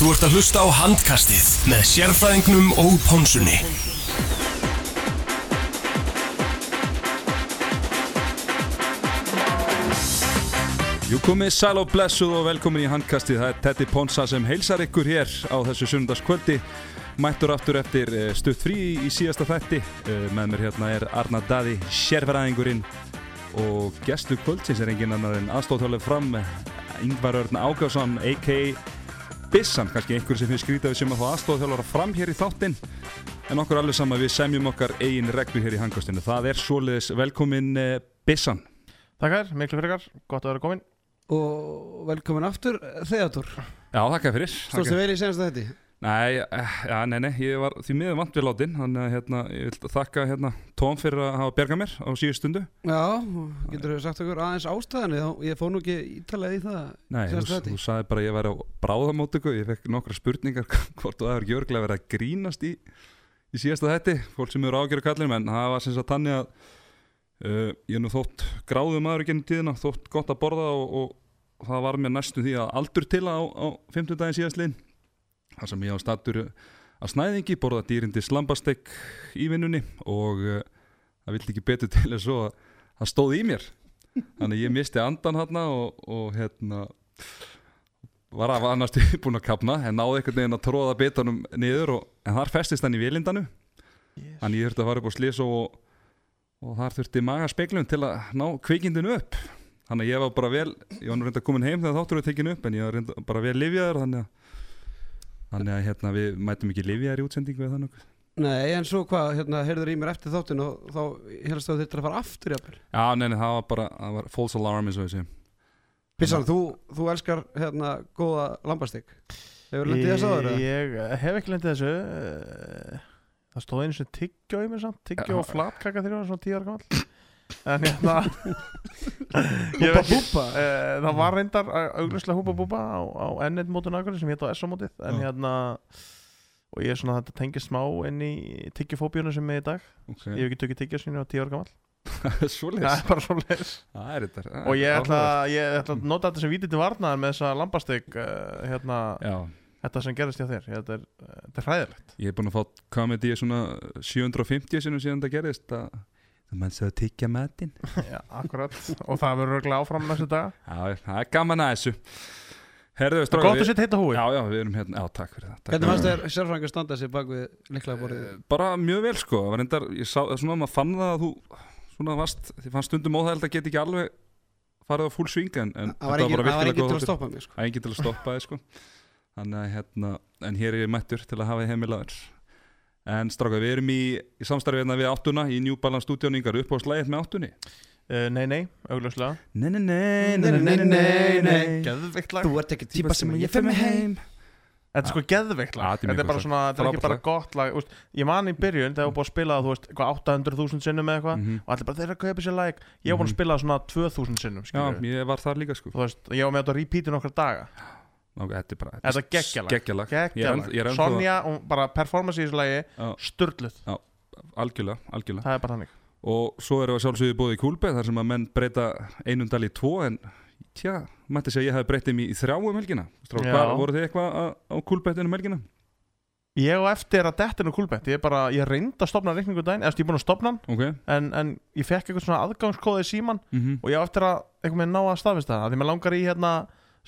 Þú ert að hlusta á handkastið með sérfræðingnum og pónsunni. Jú komið sæl og blessuð og velkomin í handkastið. Það er Tetti Ponsa sem heilsar ykkur hér á þessu sunnudagskvöldi. Mættur aftur eftir eh, stutt frí í síðasta þætti. Eh, Með mér hérna er Arna Daði, sérfræðingurinn og gestur kvöldsins er engin annar en aðstóðhjálfur fram Yngvar Örn Ágásson, a.k.a. Bissan, kannski einhver sem finnst skrítið sem að fá aðstóðhjálfur fram hér í þáttinn. En okkur allir saman við semjum okkar eigin reglu hér í handkastinu. Það er svoleiðis velkomin eh, Bissan. Takkar, miklu fyrir gott að vera komin og velkomin aftur Þeodor, Já, þakka fyrir. stóðstu vel í senast þetta Nei, eh, já, nei, nei, ég var því miður vant við látin þannig að hérna, ég vil þakka hérna Tóm fyrir að hafa bergað mér á síðust stundu. Já, getur þú sagt okkur aðeins ástæðan þá? Ég fór nú ekki ítalega í það Nei, þú, þú sagði bara ég væri á bráðamótöku ég fekk nokkra spurningar hvort þú hefur ekki örglega verið að grínast í í síðasta þetti, fólk sem eru ágjöru kallir en það var sem sagt þannig að uh, ég er nú þótt gráðu maður ekki ennum tíðina, þótt gott að borða og, og það var mér næstu því að aldur til á, á 50 daginn síðastlinn þar sem ég á statur að snæðingi borða dýrindi slambastek í vinnunni og uh, það vildi ekki betur til svo að það stóð í mér. Þannig að ég misti andan hérna og, og hérna var að annars búin að kapna en náði einhvern veginn að tróða betanum niður og, en þar festist hann í vilindanu þannig ég þurfti að fara upp á slís og, og þar þurfti magaspeglun til að ná kvikindinu upp. Þannig að ég var bara vel ég var nú reynda komin heim þegar þáttur var tekinu upp en ég var reynda bara vel livjaður þannig að, þannig að hérna, við mætum ekki livjaður í útsendingu eða þannig Nei, en svo hvað, hérna, heyrður í mér eftir þáttin og þá helst að þetta að fara aftur jafnvel? Já, nei, nei, það var bara það var false alarm eins og sé Pissan, þú, þú elskar hérna góða lambastik Hefur lendið þess aður? eða? Ég eh, hef ekki lendið þessu eh, Það stóð einu sem tyggjó í mér samt Tyggjó og flatkaka þegar ég var svona tíu ára gammal En hérna Húpa búpa eh, Það var reyndar auglustlega húpa búpa á, á N1 mótun akkur sem hétt á SO mótið. En hérna Og ég er svona þetta tengið smá inn í tyggjofóbíunum sem er í dag. Okay. Ég hef ekki tökið tyggjó sinni á tíu ára gammal Það er er þetta það Og ég ætla, ég ætla að nota þetta sem vítið til varnaðar með þessa lambastik uh, hérna, Já, þetta sem gerist hjá þér. Þetta er, þetta er hræðilegt. Ég er búin að fá komedi svona 750 sinum síðan það gerist að það mann sér að tyggja matinn. Já, akkurat. Og það verður örglega áfram næstu dag Já, það er gaman að þessu. Herðu, er strákar, gott að setja heita húi Já, já, við erum hérna, já, takk fyrir það takk. Hvernig fannst þér sérfræðingar standa sér bak við líklega borðið? Eh, Bara mjög vel, sko. Það var reyndar, ég sá, svona maður fann það að þú svona varst, þið fannst stundum óþægild að geta ekki alveg farið á full swing en, en Það var var virkilega góð en strákar, við erum í, í samstarfi hérna við áttuna í New Balance stúdjóningar upp á slæðið með áttunni? Uh, Nei, nei, augljóslega. Nei, nei, nei, Nei, nei, nei, nei, nei. Geðveikt lag. Þú ert ekki típa sem ég fer mig heim. Þetta er sko geðveikt Ja, lag þetta er bara svona, þetta er ekki bara gott lag. Úst, Ég man í byrjun þegar ég var búið að spila það Þú veist, eitthvað 800.000 sinnum eða eitthvað Mhm. Og allir bara, þeir eru að kaupa sér lag Ég var búin að Mhm. spila það svona 2.000 sinnum Já, skilurðu. ég var þar líka, sko. Þú veist, ég var með þetta að repeati nokkra daga þetta er bara Þetta er geggjalag. Ég er ég er Sonja, bara performance í þessu lagi. Sturluð, Algjörlega, algjörlega. Það er bara þannig. Og svo erum við sjálfsögðu búið í kúlbeð þar sem að menn breyta einum dal í tvo en tja, mætti segja að ég hef breytið mér í þrjá um helgina. Hvað, voru þið eitthvað á, kúlbeðinu um helgina? Ég og eftir að dettinu kúlbett. Ég er bara, ég reyndi að stopna reikningu Eða ég er búin að stopna hann Ok. en, en ég fekk eitthvað svona aðgangskóði í síman mm Og ég á eftir að einhvern veginn ná að staðfista það. Því mér langar í hérna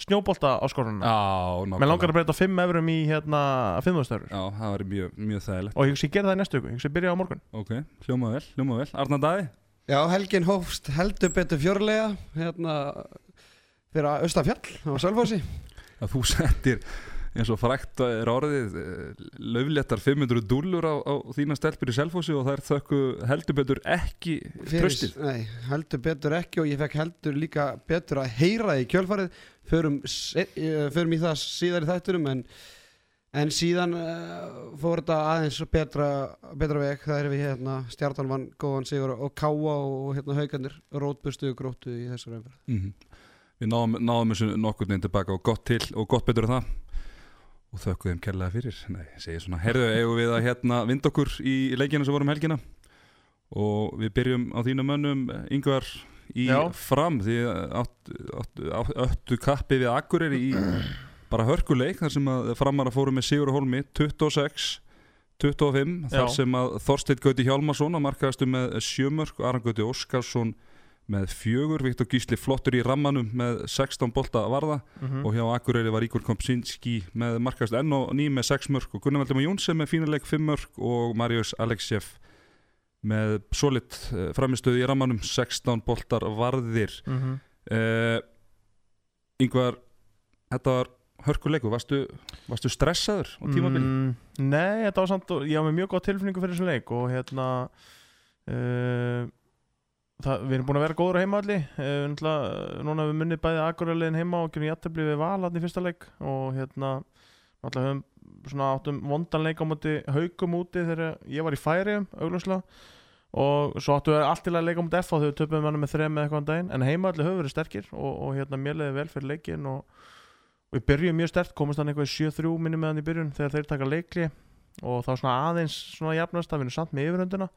snjóbolta áskorunina Já, Mér langar að breyta 5 eurum í hérna 5 störur Já, það var mjög, mjög þægilegt. Og ég hugsi ég gera það í næstu viku, ég hugsi ég byrja á morgun. Ok, hljóma vel, hljóma vel. Arna Daði? Já, helgin hófst heldur betur fjörlega hérna fyrir að Östafjall á Sölfósi Að þú settir eins og frækt er orðið eh, löfléttar 500 dúllur á, á þína stelpur í selfósi og það er þökku heldur betur ekki tröstið Nei, heldur betur ekki og ég fekk heldur líka betur að heyra í kjölfarið förum, eh, förum í það síðar í þættunum en, en síðan uh, fór þetta aðeins betra, betra veg. Það er við hérna stjartan vann góðan sigur og káa og hérna haugarnir rótbustu og gróttu í þessar umferð. Mhm. Við náðum, náðum þessu nokkur neginn tilbaka og gott til og gott betur það. Og þökkum þeim kærlega fyrir. Nei, ég segi svona, herðu, eigum við að hérna vind okkur í leikina sem vorum helgina? Og við byrjum á þínum mönnum yngvar í Já. fram því áttu, áttu kappi við Akureyri í bara hörkuleik þar sem að framar að fóru með Sigur Holmi 26 25 þar Já. sem að Þorsteinn Gauti Hjálmarsson að markaðastu með sjömörk Aran Gauti Óskarsson með fjögur Viktor Gísli flottur í rammanum með 16 bolta varða Mhm. og hjá Akureyri var Ígur Kompsinski með markaðast enn og ný með 6 mörk og Gunnar Valdimar Jónsson með fínuleik 5 mörk og Marius Alexjef með solid framistöðu í rammanum 16 boltar varðir Mhm. uh, Yngvar þetta var hörkuleiku varstu, varstu stressaður á tímabili? Mm, nei, þetta var samt ég með mjög góð tilfinningu fyrir þessum leik og hérna uh, það, við erum búin að vera góður á heimavalli uh, núna við munnið bæði akureyliðin heima og gerum jættabli við valatn í fyrsta leik og hérna náttúrulega höfum svona áttum vondan leik á móti haugum úti þegar ég var í færi augljóslega. Og svo áttu við allt til að leika á móti F og þau töpum hann með þrem með eitthvað um daginn. En heimavalli höfum verið sterkir og, og hérna mér leiði vel fyrir leikin og við byrjum mjög stert, komast hann eitthvað í 7-3 minni með hann í byrjun þegar þeir taka leikli og þá svona aðeins svona jafnast að vinna samt með yfirhunduna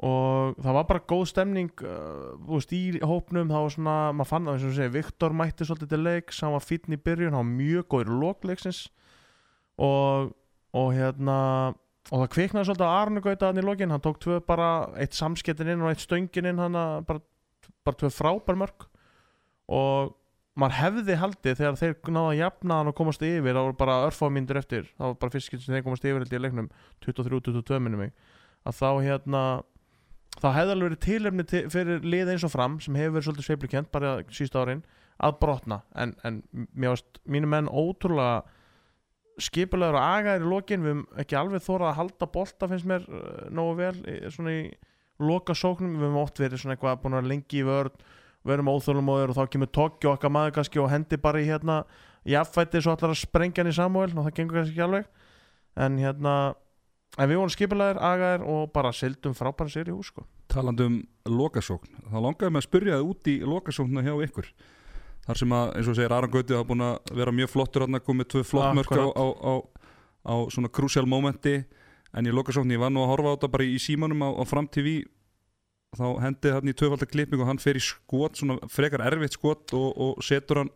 og það var bara góð stemning uh, í hópnum það var svona, maður fann það eins og segja Viktor mætti svolítið til leiks, hann var fítn í byrjun hann var mjög góður í lokleiksins og, og hérna og það kviknaði svolítið að hann í lokin, hann tók tvö bara eitt samskettin inn og eitt stöngin inn hann bara, bara tvö frábær mörg og maður hefði haldið þegar þeir náða að jafna hann og komast yfir það voru bara örfámyndur eftir það var bara fyrst sem þeir komast yfir held í leiknum 23-22 minnum að þá hérna þá hefði alveg verið tilefni til, fyrir lið eins og fram sem hefur verið svolítið sveiflukent bara síst árin að brotna. En, en varst mínu menn ótrúlega skipulegur og agaðir í lokin. Við höfum ekki alveg þórað að halda bolta finnst mér uh, nógu vel svona í loka sóknum við höfum oft verið svona eitthvað búin að lengi í vörn verum óþólumóður og þá kemur Tokki og okkar maður kannski og hendi bara í hérna jafnfætti svo allar að sprengja hann í Samuel og það gengur kannski ekki alveg. En hérna en við vorum skipulegir, agaðir og bara sildum frábæra sér í hús sko. Talandi um lokasókn þá langaði mig að spyrja það út í lokasóknuna hjá ykkur. Þar sem að, eins og segir Aran Gauti hafa búin að vera mjög flottur að komið tvö flott mörk á, á, á, á svona crucial momenti en í lokasókn ég var nú að horfa á þetta bara í símanum á, framtífi þá hendi hann í tvöfaldar klipping og hann fer í skot, svona frekar erfitt skot og, og setur hann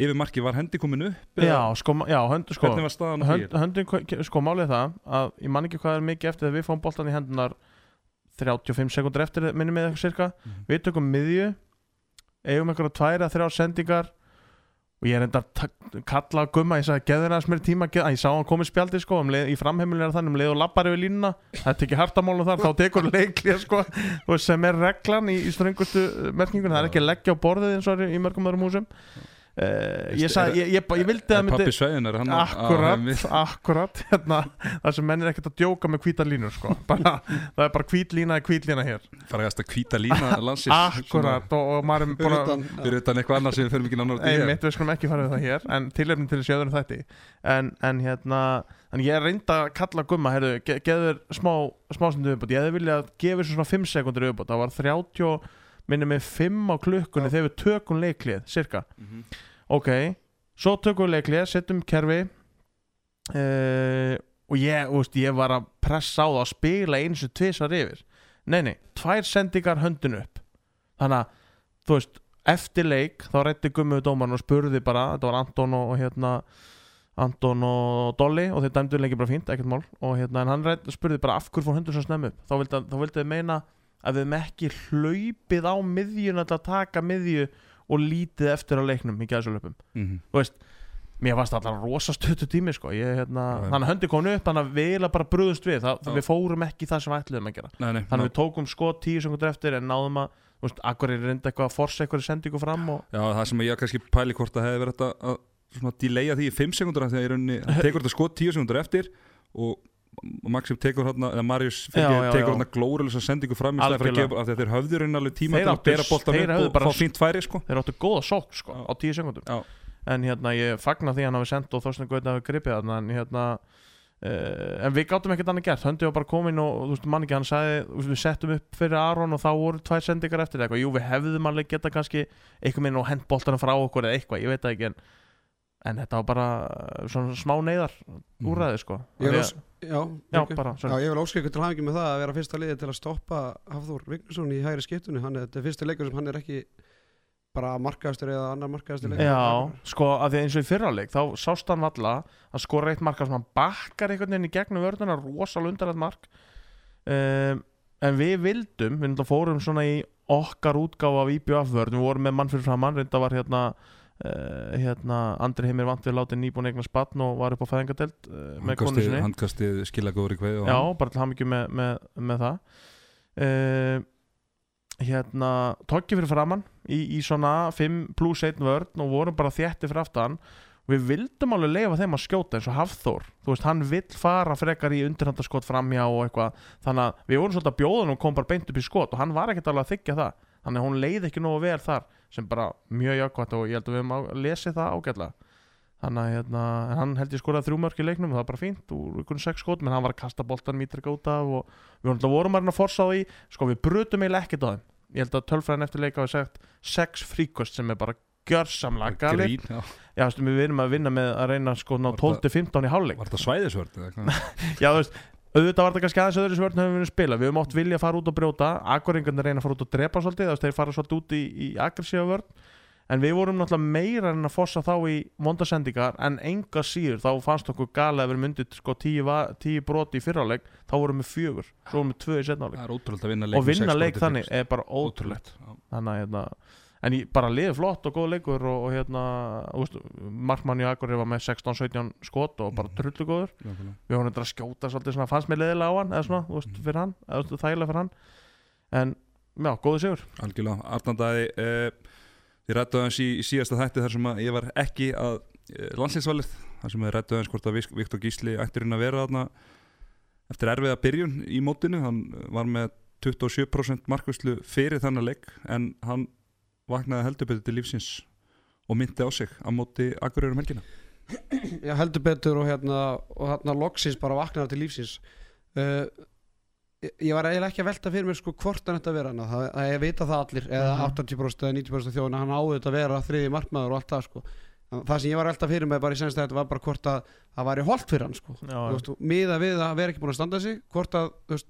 yfir marki, var hendi komin upp já, sko, já, hönd, sko hvernig var staðan hönd, höndin, sko málið það að ég man ekki hvað er mikið eftir þegar við fáum boltan í hendunar 35 sekundur eftir minni með eitthvað cirka Mhm. við tökum miðju eigum einhverja tvær að þrjá sendingar og ég er enda að kalla að gumma ég sagði geður aðeins mér tíma geð, ég sá hann komið spjaldi sko um leið, í framheimilin er þannig um leið og lappar yfir línuna það er ekki hartamálum þar þá tekur leiklið sko og sem er reglan í, í ströngustu merkingun það er ekki að leggja á borðið eins og í mörgum öðrum húsum uh, ég, sagði, ég, ég, ég, ég vildi að myndi er hann Akkurat, akkurat hérna, það sem menn er ekkert að djóka með hvíta línur sko. bara, það er bara hvít lína er hvít lína hér. Farið að hvíta lína landsins. Akkurat og, og maður er búin að Utan, fyrir utan eitthvað annað sem við mikið nánar út í hér. einmitt, við skulum ekki fara við það hér en tilefnin til sjöður þetta en, en hérna, en ég reynda að kalla gumma, heyrðu, ge geður smá smástundu uppbútt, ég hefði viljað að gefa þessu svona 5 sekundur uppbútt, það var 30 minnum með 5 á klukkunni þegar við tökum leiklið, cirka Mhm. Ok, svo tökum við leiklið setjum kerfi. Uh, og ég, veist, ég var að pressa á það að spila eins og tvisar yfir. Nei, nei, tvær sendingar höndin upp. Þannig að, þú veist eftir leik, þá rætti gummiðu dómarn og spurði bara, þetta var Anton og, og hérna Anton og Dolly og þeir dæmdu leikið bara fínt, ekkert mál. Og hérna, en hann rætt, spurði bara af hverju fór hundur svo snemm upp? Þá vildi, þið meina að við hefum ekki hlaupið á miðjuna til að taka miðju og lítið eftir á leiknum í gæðsulöpum Mhm. þú veist, mér varst allar rosa stöttu tími sko, ég, hérna, já. þannig að höndi komin upp þannig að við eiginlega bara brúðust við það, Já. við fórum ekki það sem við ætluðum að gera Nei, nei, þannig að við tókum sko tíu sekundur eftir en náðum að, þú veist, akkur er reynda eitthvað að forsa eitthvað sendingu fram og Já, það sem ég kannski pæli hvort að hefði verið þetta að svona delaya því í 5 sekundur að í rauninni tekur þetta skot 10 sekundur eftir og Maxim tekur hérna eða Marius tekur hérna glórulega sendingu fram í stæði fyrir að gefa að þeir höfðu í rauninni alveg tíma til að bera boltan þeir upp og fá fínt færi sko. Þeir áttu góða sók sko, á tíu sekundum en hérna ég fagna því að hann hafi sendt og Þorstein Gauti hafi gripið þarna en hérna uh, en við gáttum ekkert annað gert. Höndi var bara komin og þú veist mann ekki hann sagði við settum upp fyrir Aron og þá voru tvær sendingar eftir eitthvað. Jú við hefðum alveg geta kannski eitthvað minn og hent boltana frá okkur eða eitthvað ég veit það ekki en, en þetta var bara uh, svona smá neyðar úrræði sko. Ég að- Já, já bara Já, ég vil óskilja til hafingi með það að vera fyrsta liði til að stoppa Hafþór Vignesson í hægri skiptunni. Hann er, þetta fyrsti leikur sem hann er ekki bara markaðastur eða annar markaðastur Já, sko, að því eins og í fyrraleik þá sást hann valla að skora eitt marka sem hann bakkar einhvern veginn í gegnum vörðuna rosalega undarlegt mark. Um, en við vildum, við fórum svona í okkar útgáfa af IBF vörð við vorum með mann fyrir hérna uh, hérna, Andri Heimir vant við látið nýbúin eignar spann og var upp á fæðingadelt uh, með konu sinni. handkastið skila góður í kveð Já, bara til hamingju með, með, með það. Uh, Hérna Tokki fyrir framann í, í svona 5 plus 1 vörn og vorum bara þétti fyrir aftan. Við vildum alveg leifa þeim að skjóta eins og Hafþór. Þú veist, hann vill fara frekar í undirhandaskot framjá og eitthvað. Þannig að við vorum svolítið að bjóða hann og kom bara beint upp í skot og hann var ekkert alveg að þykja það. Þannig að hún leið ekki nógu vel þar sem bara mjög jákvæmt og ég held að við höfum á- lesið það ágætlega. Þannig að hérna, hann held ég skoraði þrjú mörk í leiknum og það var bara fínt úr einhvern sex skot menn hann var að kasta boltan mítrika út af og við vorum, vorum að forsa á því. Sko við brutum eiginlega ekkert á þeim. Ég held að tölfræðin eftir leika hafi sagt sex fríkost sem er bara gjörsamlega Grín, já. já, við erum að vinna með að reyna sko ná Var það- 12-15 í hálfleik. Var þetta svæðisvörð? já, þú veist, auðvitað var þetta kannski aðeins öðru svörn höfum við viljað spila, við höfum átt vilja að fara út og brjóta. Akkuringarnir reyna að fara út og drepa svolítið þeir fara svolítið út í, í aggressífa vörn. En við vorum náttúrulega meira en að fossa þá í mondasendingar en enga síður, þá fannst okkur gali að við myndið sko tíu, tíu broti í fyrráleik, þá vorum við fjögur svo vorum við tvö í vinna leik og vinna leik broti þannig er bara ótrúlegt. Þannig að hérna en ég bara liði flott og góð leikur og, og hérna, Markmann í Akureyri var með 16-17 skot og bara Mhm. trullu góður við vorum þetta að skjóta svolítið svona, fannst mér leðilega á hann eða svona, þú veist, Mhm. fyrir hann eða þægilega fyrir hann. En, já, góðu sigur. Algjörlega, Arnandæði uh, Þið rættu aðeins í, í síðasta þætti þar sem að ég var ekki að uh, landslýsvalið þar sem þið rættu aðeins hvort að Vik- Viktor Gísli ætturinn að vera þarna eftir erfiða byrjun í mótinu. Hann var með 27% markvæslu fyrir þannig leik en hann vaknaði heldur betur til lífsins og myndi á sig á móti Akureyrum helgina. Já, heldur betur og hérna og hérna loksins bara vaknaði til lífsins. Uh, ég, ég var eiginlega ekki að velta fyrir mér sko hvort hann ætti að vera það, það ég vita það allir, eða Mhm. 80% eða 90% af þjóðina, hann áður þetta að vera þriði markmaður og allt það sko. Það sem ég var að velta fyrir mér bara í senst að þetta var bara hvort að það væri holdt fyrir hann sko. Veist, miða við að vera ekki búin að standa sig hvort að, veist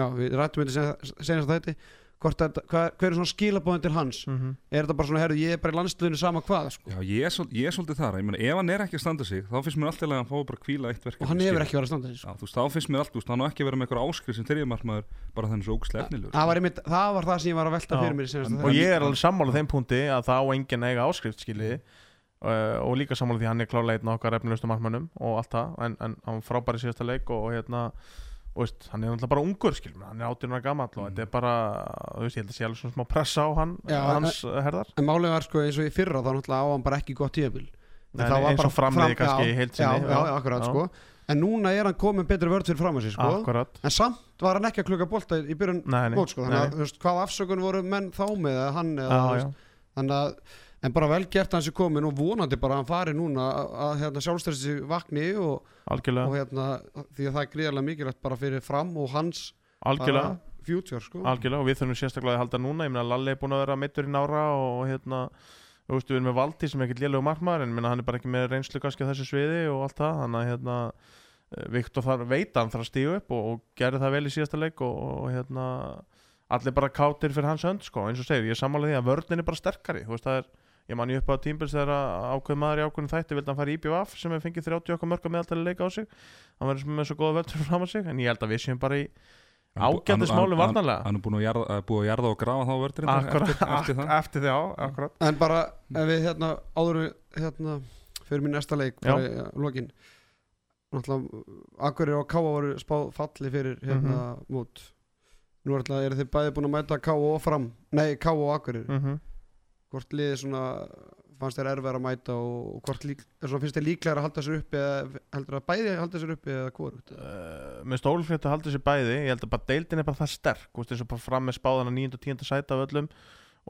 já, við rættum þetta senast að þetta að, hva, hver er svona skilabóðin til hans? Mm er þetta bara svona, herru, ég er bara í landsluðinu sama hvað sko. Já, ég er, ég er svolítið þar. Ég meina, ef hann er ekki að standa sig þá finnst mér alltaf að hann fái bara að kvíla eitt verk og hann hefur ekki verið að standa sig sko. Já, þú veist, þá finnst mér allt, þú veist, hann á ekki að vera með eitthvað áskrif sem þriðjumarkmaður bara þannig svo ógæslega efnilegur það, var einmitt, það var það sem ég var að velta Já. fyrir mér seinasta og ég er alveg sammála þeim punkti að það á enginn eiga áskrift skiljiði uh, og líka sammála því hann er klálega en, en veist, hann er náttúrulega bara ungur skilur hann er 18 ára gamall og þetta er bara þú veist, ég held að sé alveg svona smá pressa á hann Já, hans uh, herðar. en málið var sko eins og í fyrra þá náttúrulega á hann bara ekki gott tíðabil eins og framliði kannski í heild já, sinni já, já, akkurat sko. En núna er hann komin betri vörð fyrir fram að sig sko. En samt var hann ekki að klukka bolta í byrjun mót sko. Hvað afsökun voru menn þá með hann eða, þannig að en bara vel gert að hann sé komin og vonandi bara að hann fari núna að, hérna, sjálfstæðis vakni og, og hérna því að það er gríðarlega mikilvægt bara fyrir fram og hans future sko. Algjörlega og við þurfum sérstaklega að halda núna. Ég meina Lalli er búin að vera mittur í nára og hérna þú veist við erum með Valdi sem er ekkert lélegu markmaður en minna, hann er bara ekki með reynslu kannski á þessu sviði og allt það. Þannig að hérna eh, Viktor þar veit að hann þarf að stíu upp og, og gerði það vel í síðasta leik og, og hérna allir bara kátir fyrir hans hönd sko. Eins og segir ég er sammála því að vörnin er bara sterkari. Þú veist það er ég man ég upp á tímbils þegar ákveð maður í ákveðin þætti vildi hann fara í IBF sem hefur fengið 30 okkar mörg að meðaltali leika á sig. Hann verður með svo góða vörður fram á sig en ég held að við séum bara í ágætis málu varnarlega. Hann er búin að jarða, að búið að jarða og grafa þá Akkurat, eftir, eftir það. eftir því á, akkurat. En bara ef við hérna áður hérna fyrir minn næsta leik bara í uh, lokin. Náttúrulega Akureyri og Káa voru spáð falli fyrir hérna Mhm. mót. Nú er þið bæði búin að mæta Káa og fram Nei, Káa og Akureyri. Mm Hvort liðið svona fannst þér erfið að mæta og, hvort lík, finnst þér líklega að halda sér uppi eða heldur að bæði halda sér uppi eða hvort uh, Með stólfrétt að halda sér bæði Ég held að bara deildin er bara það sterk veist, eins og bara fram með spáðana 9. og 10. sæta af öllum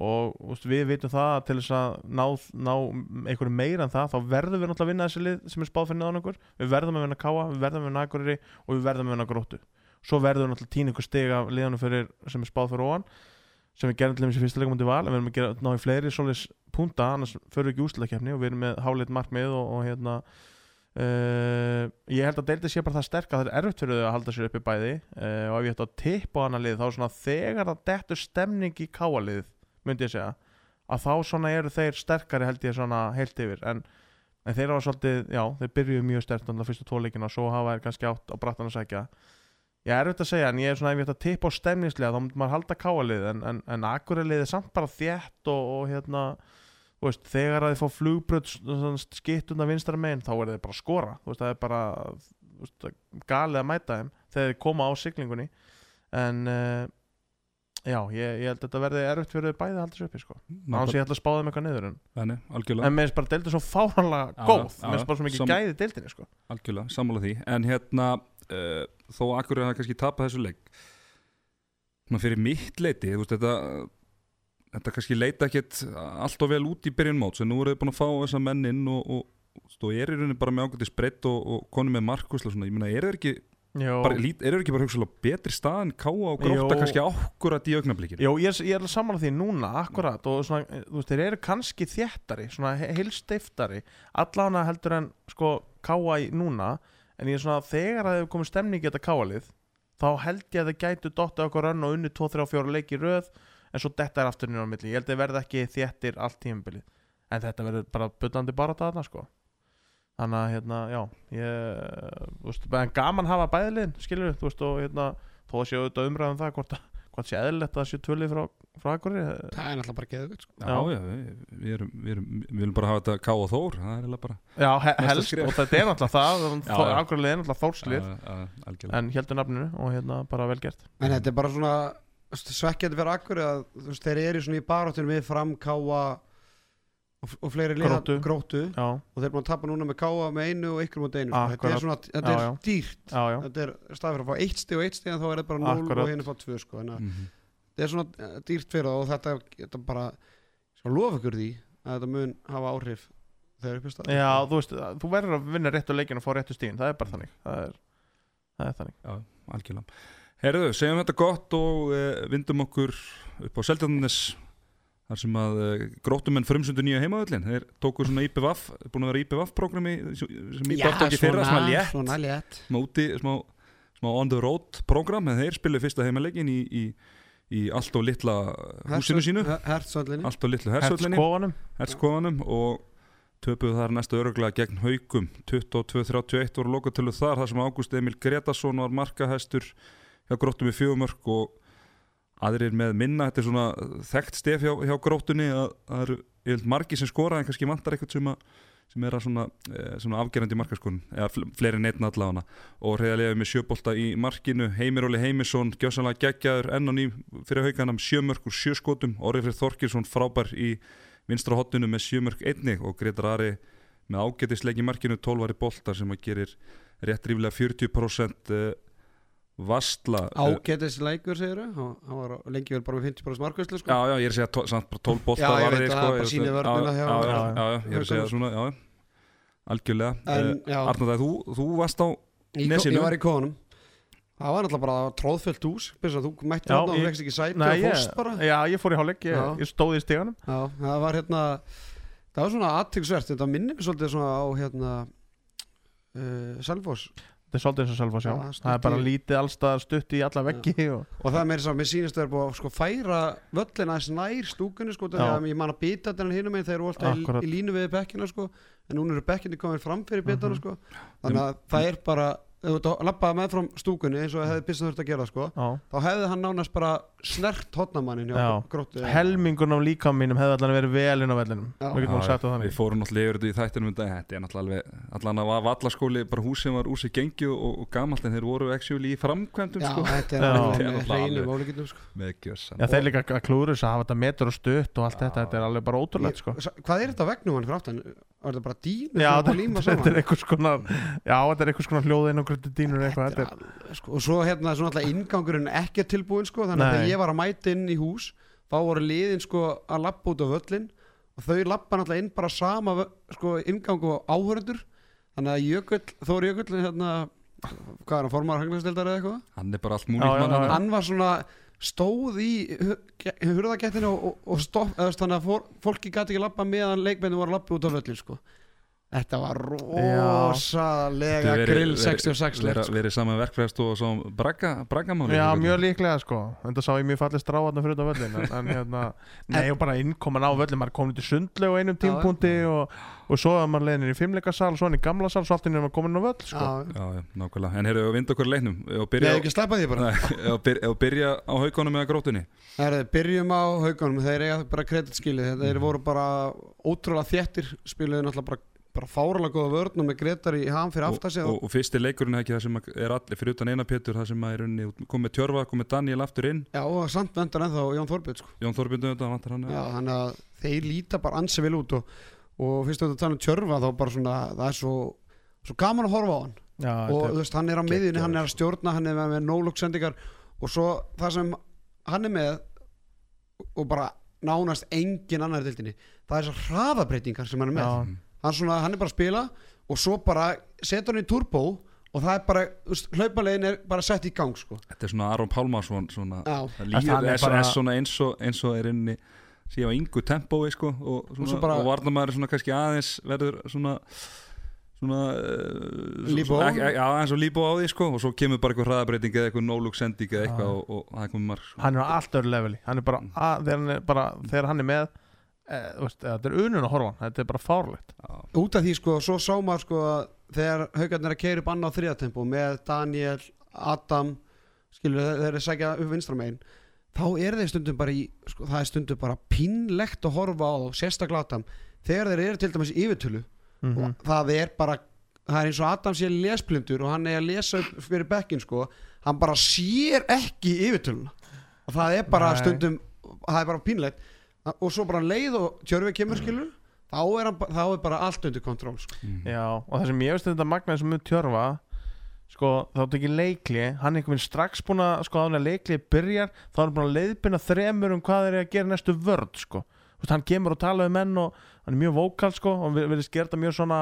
og veist, við vitum það að til þess að ná, ná einhverju meira en það þá verðum við náttúrulega að vinna þessi lið sem er spáð fyrir náðan okkur við verðum að vinna Káa, við verðum að vinna Akureyri og við verðum að vinna Gróttu svo verðum við náttúrulega tína ykkur stig af liðanum fyrir, sem er spáð fyrir óan sem við gerum til þessi fyrsta leikum val en við erum að gera ná í fleiri svoleiðis punta annars förum við ekki úsleikefni og við erum með háleit markmið og, og hérna uh, ég held að deildið sé bara það sterk að það er erfitt fyrir þau að halda sér uppi bæði uh, og ef ég ætti að tippa á hana lið þá svona þegar það dettur stemning í káalið myndi ég segja að þá svona eru þeir sterkari held ég svona heilt yfir. En, en þeir hafa svolítið, já, þeir byrjuðu mjög þannig að fyrstu tóleikina ég er auðvitað að segja, en ég er svona ef ég ætti að tippa á stemningslega þá maður halda káalið en, en, en akuralið er samt bara þétt og, og hérna, þú veist, þegar að þið fá flugbröð skitt undan vinstra megin þá er þeir bara að skora. Þú veist, það er bara veist, galið að mæta þeim þegar þeir koma á siglingunni. En uh, já, ég, ég held að þetta verði erfitt fyrir bæði að halda sér uppi sko. annars ég ætla að spáða þeim eitthvað niður en, Þannig, en mér finnst bara deildin svo fáranlega Já, góð. mér finnst bara svo mikið sam- gæði í deildinni sko. algjörlega, sammála því. En hérna, uh, þó akkur hafa kannski tapað þessu leik Svona fyrir mitt leiti, veist, þetta Þetta kannski leita ekkert allt og vel út í byrjun móts En nú eru búin að fá þessa menn inn og, og, og er í rauninni bara með ágætis breytt og, og koni með markvisla svona, ég meina, eru þeir ekki bara, eru þeir ekki bara hugsalega betri stað en káa og gróta kannski ákkurat í augnablikinu? Jó, ég, er- ég er að samanlega því núna, akkurat og svona, þú veist, þeir eru kannski þéttari svona heilsteiftari allána heldur en sko káa í núna en ég er svona, þegar að þau komið stemning í þetta káalið, þá held ég að þau gætu dotta okkur önn og unni 2-3-4 leiki röð, en svo detta er aftur inn á milli, ég held að þeir verða ekki þéttir allt tímabilið, en þetta verður bara bullandi bara þarna sko. Þannig að hérna, já ég, veist, gaman hafa bæðliðin skilur, þú veist, og hérna þó séu auðvitað umræðum það hvort, að- hvort sé eðlilegt að það séu tvölið frá, frá Akureyri Það er náttúrulega bara geðugt sko. Já, Já. já, við, við, erum, við, erum, við viljum bara hafa þetta ká og þór Það er eiginlega bara Já, he helst, og þetta er náttúrulega það já. Akureyri er náttúrulega algjörlega en heldur nafninu og hérna bara vel gert En þetta er bara svona svekkjandi fyrir akkur að þeir eru svona í baráttunum við fram káa og, og fleiri liða Gróttu. gróttu Já, og þeir eru búin að tapa núna með káa með einu og ykkur mot einu sko. þetta er svona, þetta Já, er já. dýrt já, já, þetta er stað fyrir að fá eitt stig og eitt stig en þá er þetta bara 0 Akkurat. og hinn fá 2 sko. að Mhm. þetta er svona eh, dýrt fyrir það og þetta, þetta bara skal lofa ykkur því að þetta mun hafa áhrif þegar upp í stað já þú veist, þú verður að vinna réttu leikin og fá réttu stíðin, það er bara þannig það er, það er þannig Já, algjörlega Herðu, segjum þetta gott og uh, vindum okkur upp á Seldjarnes þar sem að uh, gróttumenn frumsundu nýja heimaðöllin þeir tóku svona IPVAF, búin að vera IPVAF-programmi sem IPVAF tók í fyrra að létt. svona létt. Smá úti, smá, smá on the road program, en þeir spilu fyrsta heimaleikin í, í, í allt og litla húsinu sínu, allt og litlu hersöllinni Hertskofanum og töpuðu þar næstu öruglega gegn haugum 22-31 voru lokatölu þar þar sem Ágúst Emil Gretarsson var markahæstur hjá gróttum í fjögumörk og aðrir með minna þetta er svona þekkt stef hjá, hjá gróttunni að það eru yfirleitt margi sem skora en kannski vantar eitthvað sem, sem er að svona, e, svona afgerandi markaskonum eða fl- fleiri neittn allavega. Og reyðarlega með sjöbolta í markinu Heimir Óli Heimisson, gjössanlega geggjaður enn og ný fyrir hauganam sjömörk úr sjöskotum Orri Freyr Þorkirsson frábær í vinstra hotninu með sjömörk einnig og Gretar Ari með ágætisleik í markinu 12 var í boltar sem að gerir rétt ríflega 40% eh, vastla eh, ágætis leikur segir þau hann var lengi vel bara með 50% markvæslu sko. Já, já, ég er að segja tó- samt bara 12 boltar Já, ég veit að sko, það bara ég- sýnir já, já, ég er að segja svona, já algjörlega. Já, Arnóð, þú, þú varst á Nesinu. ég var í kóðunum það var náttúrulega bara hús Byrja, þú mætti þarna og fegst ekki sæti Nei, og ég, fórst bara. Já, ég fór í hálfleik, ég, Já. ég stóð í stíganum Já, það var hérna það var svona aðtyggsvert, þetta minnir mér svolítið svona á hérna uh, Selfoss þetta er svolítið eins og selva sjá. Já, stutt það er bara lítið allstað stutt í alla veggi og, og það er meira svo, mér sýnist að það er búið að sko færa völlina aðeins nær stúkunni sko, að ég man að býta þennan hinum meginn þeir eru alltaf í, í línu við bekkina sko, en núna eru bekkinni komin fram fyrir bitana Mhm. sko, þannig að það er bara ef þú lappaði með frá stúkunni eins og hefði byrst þurft að gera sko, já. þá hefði hann nánast bara snert hotnamannin hjá Já. gróttu helmingun af líkam mínum hefði allan verið vel inn á vellinum við fórum náttúrulega yfir þetta í þættinum um dag Þetta er Allan að var vallaskóli Bara hús sem var úr sig gengi og, og, gamalt En þeir voru actually í framkvæmdum sko, þetta er Já. Þetta er alveg ólíkindum sko. Með gjössan Já, þeir líka að klúru þess að hafa þetta metur og stutt og allt þetta, þetta er alveg bara ótrúlegt sko. Hvað er þetta á vegnum hann fyrir aftan? Var þetta bara dínu Já, þetta, er einhvers konar Já, þetta er einhvers konar hljóð inn og gröndi dínur eitthvað er er, sko, Og svo hérna svona alltaf ingangurinn ekki tilbúin sko, Þannig að Nei. þegar ég var að mæta inn í hús Þá voru liðin sko að lappa út á völlin Og þau lappa náttúrulega inn bara sama sko, ingangu á áhörundur Þannig að Jökull, Þóri Jökull hérna, Hvað er hann, formar hagnastildar eða eitthvað? Hann er bara allt já, já. Hann var svona stóð í hurðagettinu og, og, og stopp, þannig að fór, fólki gæti ekki lappa meðan leikmennin voru að lappa út á völlin sko. Þetta var rosalega grill verið- 66 vera, leikt sko. verið saman verkfræðst og svo bragga, braggamáli Já, mjög líklega sko. En það sá ég mjög fallið stráðna fyrir þetta völlin en, en hérna, nei. og bara innkoman á völlin maður komin til sundleg á einum tímpunkti og, og svo að maður leiðin í fimmleikasal svo hann í gamla sal, svo allt innum að komin á völl sko. Já, Já, nákvæmlega, en heyrðu, við vind okkur leiknum og Nei, byrja, ekki sleppa því bara. Nei, ef byrja, á haugunum eða grótunni Herði, Byrjum á haugunum, þeir eiga bara Mhm. fáralega góða vörn og með Gretar í ham fyrir og, aftar sig og, og fyrsti leikurinn er ekki það sem er allir fyrir utan eina Pétur, það sem að er unni komið Tjörfa, komið Daniel aftur inn Já, og samt vendar ennþá Jón Þorbjörn sko. Jón Þorbjörn þetta vantar hann Já, þannig að þeir líta bara ansi vel út og, og fyrst að tala um tjörfa þá bara svona, það er svo, svo gaman að horfa á hann Já, og þú veist, hann er á miðjunni, hann er að stjórna hann er með, með no-look-sendingar og svo það sem hann er með og bara nánast engin annar í dildinni, það er þessar hraðabreitingar sem hann er með, Já. Hann, svona, hann er bara að spila og svo bara setur hann í turbo og það er bara, hlaupalegin er bara sett í gang sko. Þetta er svona Aron Pálmarsson svona, líður er er, bara- er svona eins og, eins og er inni síðan á yngu tempói sko og, Og svo svona, bara- og varnamæður svona kannski aðeins verður svona svona uh, Líbó. svona- Já, eins og líbó á því sko og svo kemur bara eitthvað hraðabreiting eða eitthvað no-look sending eða eitthvað og, og það er komið marg sko. hann er á allt öðru leveli hann er bara, að, þegar, hann er bara þegar hann er með veist, þetta er unun að horfa þetta er bara fárlegt út af því sko, svo sá maður sko að þegar haugarnir að keira upp annað þriðatempo með Daniel, Adam skilur þeir þeir eru að segja upp vinstramegin þá er þeir stundum bara í sko, það er stundum bara pínlegt að horfa á Adam, þegar þeir eru til dæmis yfirtölu mm og það er bara það er eins og Adam sé lesblindur og hann er að lesa upp fyrir bekkin sko hann bara sér ekki yfirtöluna. Og það er bara Nei. stundum það er bara pínlegt og svo bara leið og tjörfi kemur skilur þá er, hann, þá er bara allt undir kontról sko. mm. Já, og það sem ég veist þetta magnaði sem við tjörfa sko, þá er ekki leikli hann er einhvern veginn strax búin að sko, að leikli byrjar, þá er hann búin að leiðbyrna þremur um hvað eru að gera næstu vörd sko. Þú veist, hann kemur og tala um menn og hann er mjög vókal sko, og við verðum skerta mjög svona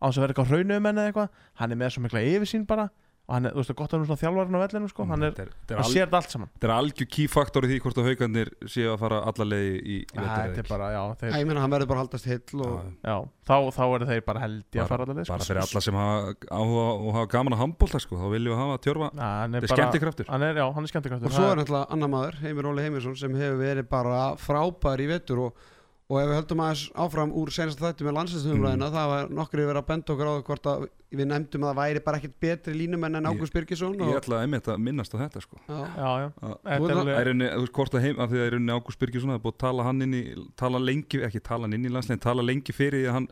á þess að vera eitthvað hraunu um menn eða eitthvað hann er með svo mikla yfirsýn bara og hann er, þú veist, gott að hann er svona þjálfarinn á vellinu sko. hann, er, er, þetta er hann sér þetta allt saman. þetta er algjör keyfaktor í því hvort að haugarnir séu að fara alla leiði í, í Æ, þetta er bara, já, þeir, ég meina hann verður bara að haldast heill og Já, já þá, þá eru þeir bara held ég að fara allaveg bara fyrir alla sem hafa áhuga og hafa gaman að handbólta sko, þá viljum við hafa tjörfa hann þetta er er bara skemmtikraftur. hann er, já, hann er skemmtikraftur. Og svo er náttúrulega annar maður, Heimir Óli Heimisson sem hefur verið bara frábær í vetur og, og ef við höldum aðeins áfram úr senast þætti með landsinsumræðina Mm. það var nokkri verið að benda okkur á það hvort að við nefndum að það væri bara ekkert betri línumenn en Ég- Ágúst Birgisson ég og, ætla einmitt að minnast á þetta sko. já, já, já, þetta hvort að heim af því að er unni Ágúst Birgisson það er búið að tala hann inn í tala lengi, ekki tala hann inn í landsliðin tala lengi fyrir því að hann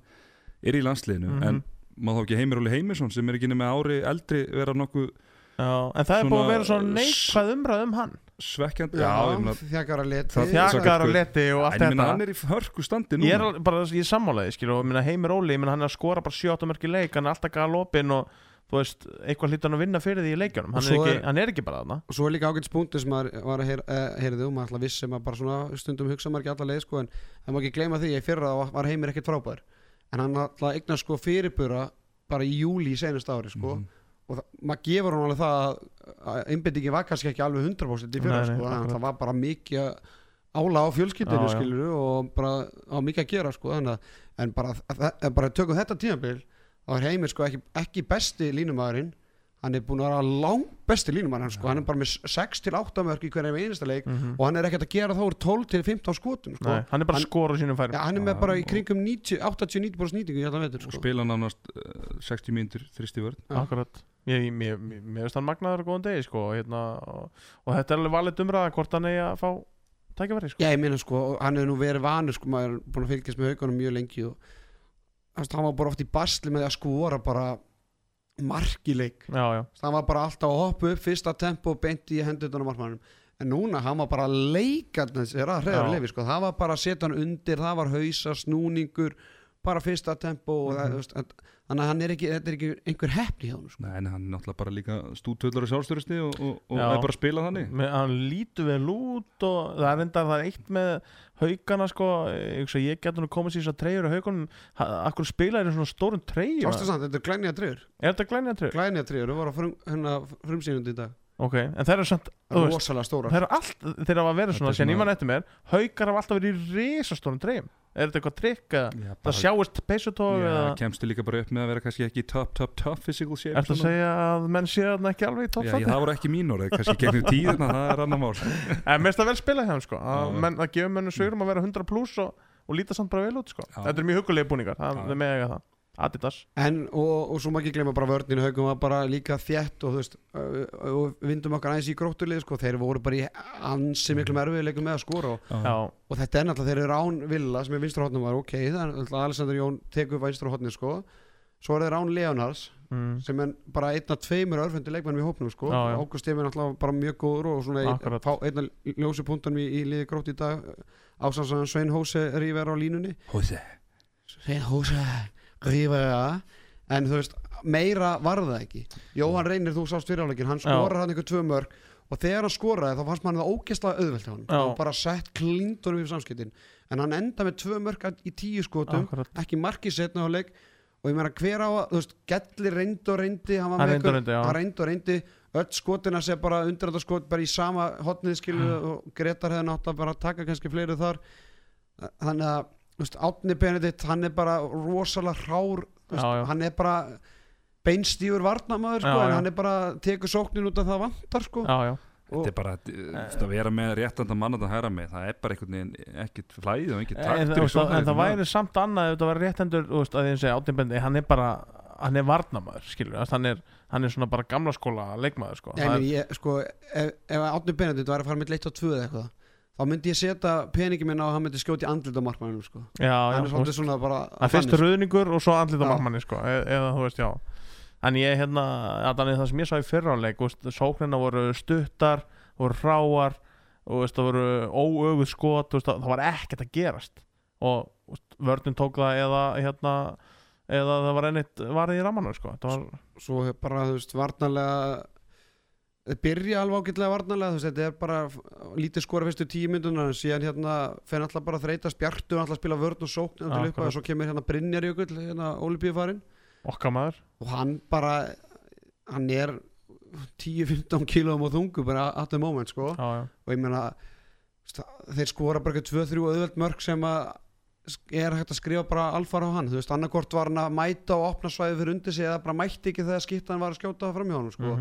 er í landsliðinu Mhm. en má þá ekki Heimir Óli Heimisson sem er ekki nema ári eldri vera nokkuð en það er búið að vera svona neikvæð umræð um hann. Svekkjandi já, ég meina, þjakar að leti. Þjakar og leti og allt þetta. hann er í hörku standi Ég er núna bara ég er sammálaði skil og Heimir Óli, hann er að skora bara 7-8 mörki leik, hann er alltaf galopin og þú veist, eitthvað hlýtt hann að vinna fyrir því í leikjunum. Hann, hann er ekki bara þarna. Og svo er líka ágætt spunktur sem maður var að uh, heyrðu og maður alltaf viss sem að bara svona stundum hugsa maður ekki alla leið sko en það má ekki gleyma því að í fyrra var- var Heimir ekkert frábær. En hann alltaf eignar sko fyrirbura bara í júli í senast ári sko. Mhm. Og maður gefur hann alveg það að, einbyttingi var kannski ekki alveg 100% í fyrra Nei, nei, sko, það var bara mikið ála á fjölskyldinu Já, já. skilur og bara á mikið að gera sko þannig að en bara, að, að, bara tökum þetta tímabil þá er Heimir sko ekki, ekki besti línumæðurinn hann er búin að vera lang besti línumæðurinn sko, hann er bara með 6 til 8 mörg í hverja einasta leik Mhm. og hann er ekkert að gera þá úr 12 til 15 skotum sko. Nei, hann er bara skora á sínum færum ja, hann er með bara í kringum 90 89% nýtingu vetur og sko. spila nánast uh, 60 mínútur þristi vörð. Akkurat Mér, veist hann magnaður á góðan degi sko, og, hérna, og, og þetta er alveg valið umræða hvort hann eigi að fá tækifæri sko. Já, ég meina sko, hann hefur nú verið vanur sko, maður er búin að fylgjast með haugunum mjög lengi og hann var bara oft í basli með að skora bara markileik Já, já, hann var bara alltaf að hoppa upp fyrsta tempo og beint í hendutunum markmannum en núna hann var bara að leika sko. það var bara að setja hann undir, það var hausa snúningur, bara fyrsta tempo og það, Mhm. þannig að hann er ekki, þetta er ekki einhver heppni hjá hann sko. Nei, en hann er náttúrulega bara líka stútvöldur og sjálfstörusni og, og, og er bara að spila þannig. Með, hann lítur vel út og það er enda það er eitt með haugana sko, ég, hugsa, ég getur nú komið sér þess að treyjur á haugunum, Ha- akkur spila er í svona Sástu samt, þetta er glænja treyjur. Er þetta glænja treyjur? treyjur, það var að frum, hérna, frumsýnundi í dag ok, en þeir eru samt rosalega stóra þeir eru allt, þeir hafa verið svona Þetta er síðan ég svona- man eftir mér, haukar hafa alltaf verið í risastórum dreim, er þetta eitthvað trikk eða Já, það sjáist peysutóf Já, eða kemstu líka bara upp með að vera kannski ekki top, top, top physical shape ertu að svona. segja að menn séu þarna ekki alveg í Já, ég, toppfatti það voru ekki mín orðið, kannski gegnum tíðina, það er annar mál en mér finnst það vel spila hjá þeim sko að, Já. menn, að gefa mennum sögurum að vera 100 pluss og, og líta samt bara vel út sko Já. þetta er mjög hugulegi búningar, það Já. er með eiga það Adidas. En, og, og svo má ekki glemma bara vörninu haugum var bara líka þétt og þú veist og vindum okkar aðeins í grótturlið sko, þeir voru bara í ansi miklu merfiðleikum með að skora og, og þetta er náttúrulega, þeir eru án Villa sem er vinstra hotnum var, ok, það er náttúrulega Alexander Jón vinstra hotni sko. Svo er þeir án Leonards mm, sem er bara einn af tveimur örfundi leikmennum í hópnum sko, Steffen er náttúrulega bara mjög góður og svona ein, fá einn af ljósi punktunum í, í liði grótt í dag. Ásansan Svein Hóse Ríver en þú veist, meira var það ekki. Jóhann Reynir, þú sást fyrirháleikin hann skorar hann einhver tvö mörg og þegar hann skoraði þá fannst mann það ógeðslega auðvelt hann og bara sett klindunum í samskiptin. En hann enda með tvö mörg í tíu skotum akkurat. ekki marki setna á leik og ég meina hver á að, þú veist, Gelli reyndi og reyndi hann var Hann með reyndi og reyndi, reyndi öll skotina sé bara undir þetta skot bara í sama hotnið skilu og Gretar hefði nátt að bara taka kannski fleiri þar. Þannig að Átni Benedikt, hann er bara rosalega hrár Já, já. hann er bara beinstífur varnamaður sko, en hann er bara tekur sóknin út af það vantar sko. já, Þetta er bara, uh, að vera með réttanda mann að það hæra með, það er bara einhvern veginn ekkert flæðið og ekkert en, taktur en, í en, sóknarleiknum. en það væri samt annað ef þetta var veist, að ég segi áttinbendi hann er bara, hann er varnamaður skilur, hann er, hann er svona bara gamla skóla leikmaður sko meni, ég, sko, ef, ef Átni Benedikt var að fara með leitt á tvö eða eitthvað þá myndi ég setja peningi minn á að hann myndi skjóti andlit á markmannum sko. já, já, er þú veist, svona bara það fyrst röðningur og svo andlita Já. markmanni sko, e eða þú veist, já en ég hérna, þannig það sem ég sá í fyrráleik sóknina voru stuttar voru hráar og veist, það voru óöguð skot veist, það var ekkert að gerast og vörðin tók það eða hérna eða það var einmitt varðið í ramanum sko. var, svo bara, þú veist, varnarlega þeir byrja alveg ágætlega varnarlega þú veist, þetta er bara lítið skora fyrstu tíu myndunar en síðan hérna fenn alltaf bara að þreytast Bjartu alltaf spila vörn og sókn ja, upp, og svo kemur hérna Brynjar Jökull hérna maður. Og hann bara hann er 10-15 kílóum á þungu bara at the moment sko. Já, já. og ég meina þeir skora bara eitthvað 2-3 auðveld mörg sem að er hægt að skrifa bara alfara á hann. Þú veist, annarkort var hann að mæta og opna svæði fyrir undir sig eða bara mætti ekki þegar skiptan var að skjóta fram hjá hann sko.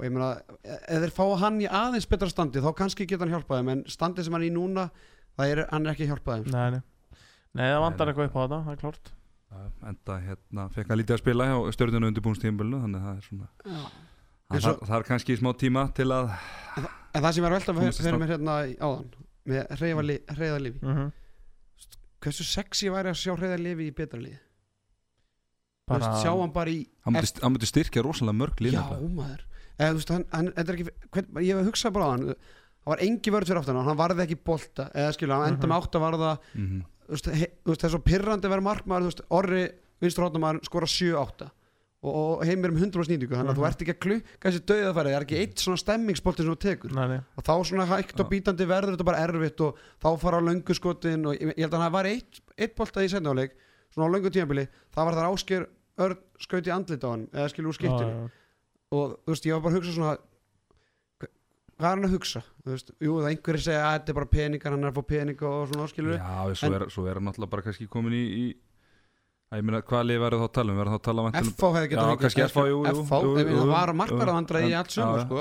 Og ég meina, e- ef þeir fá hann í aðeins betra standi þá kannski geta hann hjálpað þeim en standið sem hann er í núna, það er, hann er ekki hjálpað þeim Nei, nei. nei, það nei. eitthvað upp á þetta, það er klárt Já, enda hérna fekk hann lítið að spila hjá stjórnuna undirbúnstíðanbölinu þannig að það er svona Já. það, En svo- það, er kannski smá tíma til að en það sem er velta Komast í fyrir stand. mér hérna í- áðan með reyða lifi mm -hmm. hversu sexy væri að sjá reyða lifi í betra lið bara, sjá hann bara í hann myndi, hann myndi styrkja rosalega mörg lið Já, maður Eða, þú veist, hann, hann, þetta er ekki, hvern, Ég hef hugsað bara á hann Það var engi vörð fyrir aftan hann, varði ekki bolta Eða skilja, hann enda Mhm. með átt að varða Mhm. þú veist, Það er svo pirrandi að vera markmaður þú veist, Orri, vinstur hóttamæður, skora 7-8 og, og heimir um 100 snýtingu Þannig að Mhm. þú ert ekki að klukka þessi döðafæri Það er ekki eitt svona stemmingsbolti sem þú tekur nei, nei. Og þá svona hægt og bítandi verður þetta bara erfitt Og þá fara á löngu skotin Og ég, ég held að hann var eitt, eitt bolta í sendáleik Svona á löngu tímabili Það var þar ásker Örn skaut í andlit á hann Eða skilur úr skiptinu. Og þú veist, ég var bara að hugsa svona hva- hvað er hann að hugsa? Þú veist, jú, það einhverjir segja að þetta er bara peningar hann er að fá peninga og svona skilur Já, svo, En- er, svo er hann náttúrulega bara kannski komin í, í að ég meina, hvað lið verður þá að tala um? Verður þá að tala um FH hefði getað FH, það var jú, markvarðavandra í en- allt já, sko.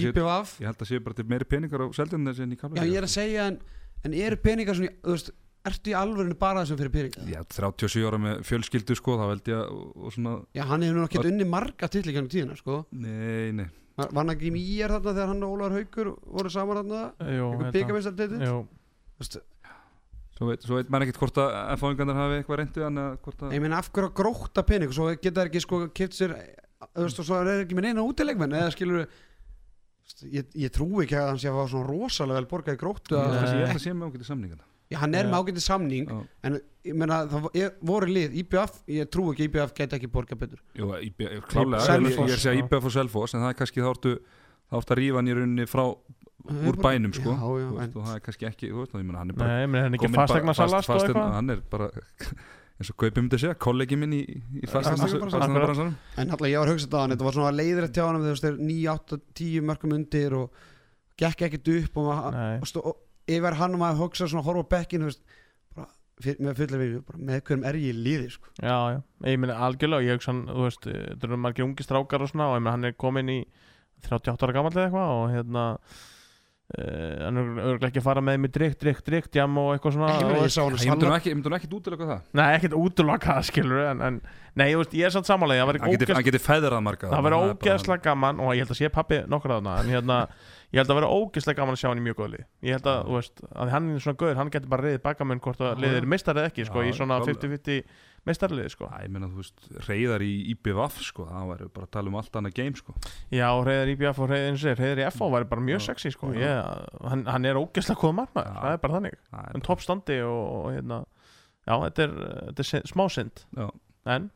séu, IPVF ég held að séu bara til meiri peningar á þessi en í ég er að segja en, en eru peningar svona, þú veist, ertu í alvörinu bara þessum fyrir peninga? Já, 37 ára með fjölskyldu sko, þá held ég að og, og svona, já, hann hefur nú ekki unni marga titlikjarnum tíðina sko. nei, nei. Var, var hann ekki í mýjar þarna þegar hann og Ólaður Haugur voru saman þarna? Einhver hérna. Jú, Svo veit, svo veit maður ekkert hvort að F-fáingarnir hafi eitthvað hann hvort að ég meina af hverju að gróta pening? Og svo geta þær ekki sko kipt sér þú veist og svo er ekki með neina útilegmenn eða skilur ég, ég trú ekki að hann sé að fá svona rosalega vel borgað í gróttu Ég að, sé- ég Að já, hann er Já. með ágætið samning Já. en ég meina það er- voru lið IBF, ég trú ekki að IBF geti ekki borgað betur. Jú, IB, klálega, ég, Selfoss, ég er að segja. IBF og Selfoss en það er kannski þá ertu þá ertu að rífa hann í rauninni frá úr bænum sko. Já, já, veist, og það er kannski ekki, þú veist, ég meina hann er bara nei, menn er hann ekki kominn bara fastegna fast- salast og eitthvað. hann er bara eins og Gaupi myndi segja, kollegi minn í, í fastanabransanum En alltaf ég var að hugsa þetta á hann, þetta var svona leiðrætt hjá hann þegar þú veist, 9, 8, 10 mörgum undir og gekk ekkert upp og, og, og yfir hann og maður hugsa svona horfa bekkinu með fullar við með hverjum er ég í líði sko. Já, já, ég meina algjörlega ég hugsa hann, þú veist, þetta eru margir ungi strákar og svona og ég meina hann er komin í 38 ára gamall eða eitthvað og hérna Eh, hann er örglega ekki að fara með mig drikt, drikt, drikt, jam og eitthvað svona. Ég myndi hún ekki útlöka það. Nei, ekki útlöka það, skilur en, en, nei, ég, veist, ég er samt samanlega hann geti fæður að marka það verður ógeðslega gaman og ég held að sé pappi nokkur að það hérna, ég held að verður ógeðslega gaman að sjá hann í mjög góðli ég held að, þú veist, að hann er svona gauður hann getur bara reyðið baka mun hvort að leiðir mistar eða ekki, sko, í svona 50-50 með starliði sko. Það er meina þú veist, reyðar í IBF sko, það væri bara að tala um allt annað game sko. Já, reyðar í IBF og reyðin sér, reyðar í FH væri bara mjög já, sexy sko, já. ég, hann, hann er ógeðslega góð margmæður, ja, það er bara þannig, hann um toppstandi og, og hérna, já þetta er, þetta er smá synd, en...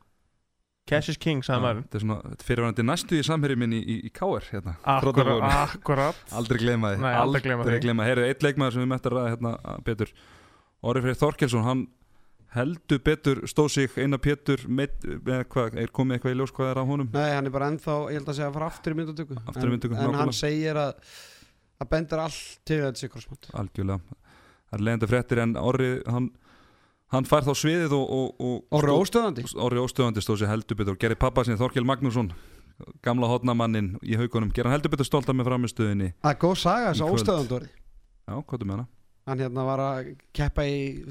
Cash is king, sagði maður. Þetta er svona fyrirvægandi næstu í samhörjum minn í, í, í K.R. Hérna, akkurat, akkurat. Aldrei gleyma þið. Nei, aldrei gleyma þið. Aldrei gleyma þið. Heyrðu, eitt leikmaður sem við möttum að ræða hérna betur. Orifrið Þorkelsson, hann heldur betur stóð sig. Eina Pétur með, með hvað, er komið eitthvað í ljós hvað er á honum? Nei, hann er bara ennþá, ég held að segja að fara aftur í myndatöku Aftur í myndatöku, En, en hann segir að að bendur allt til þetta krossmót algjörlega. Það er leiðandi fréttir en Orri hann, hann fær þá sviðið og, og, og Orri óstöðandi Orri óstöðandi stóð sér heldur betur. Og gerði pappa sinni Þorkel Magnússon gamla hotnamannin í haugunum gerði hann heldur betur stolta með framistöðinni Það er góð saga þess að óstöðandi orði já, hvað er með hana? Hann hérna var að keppa í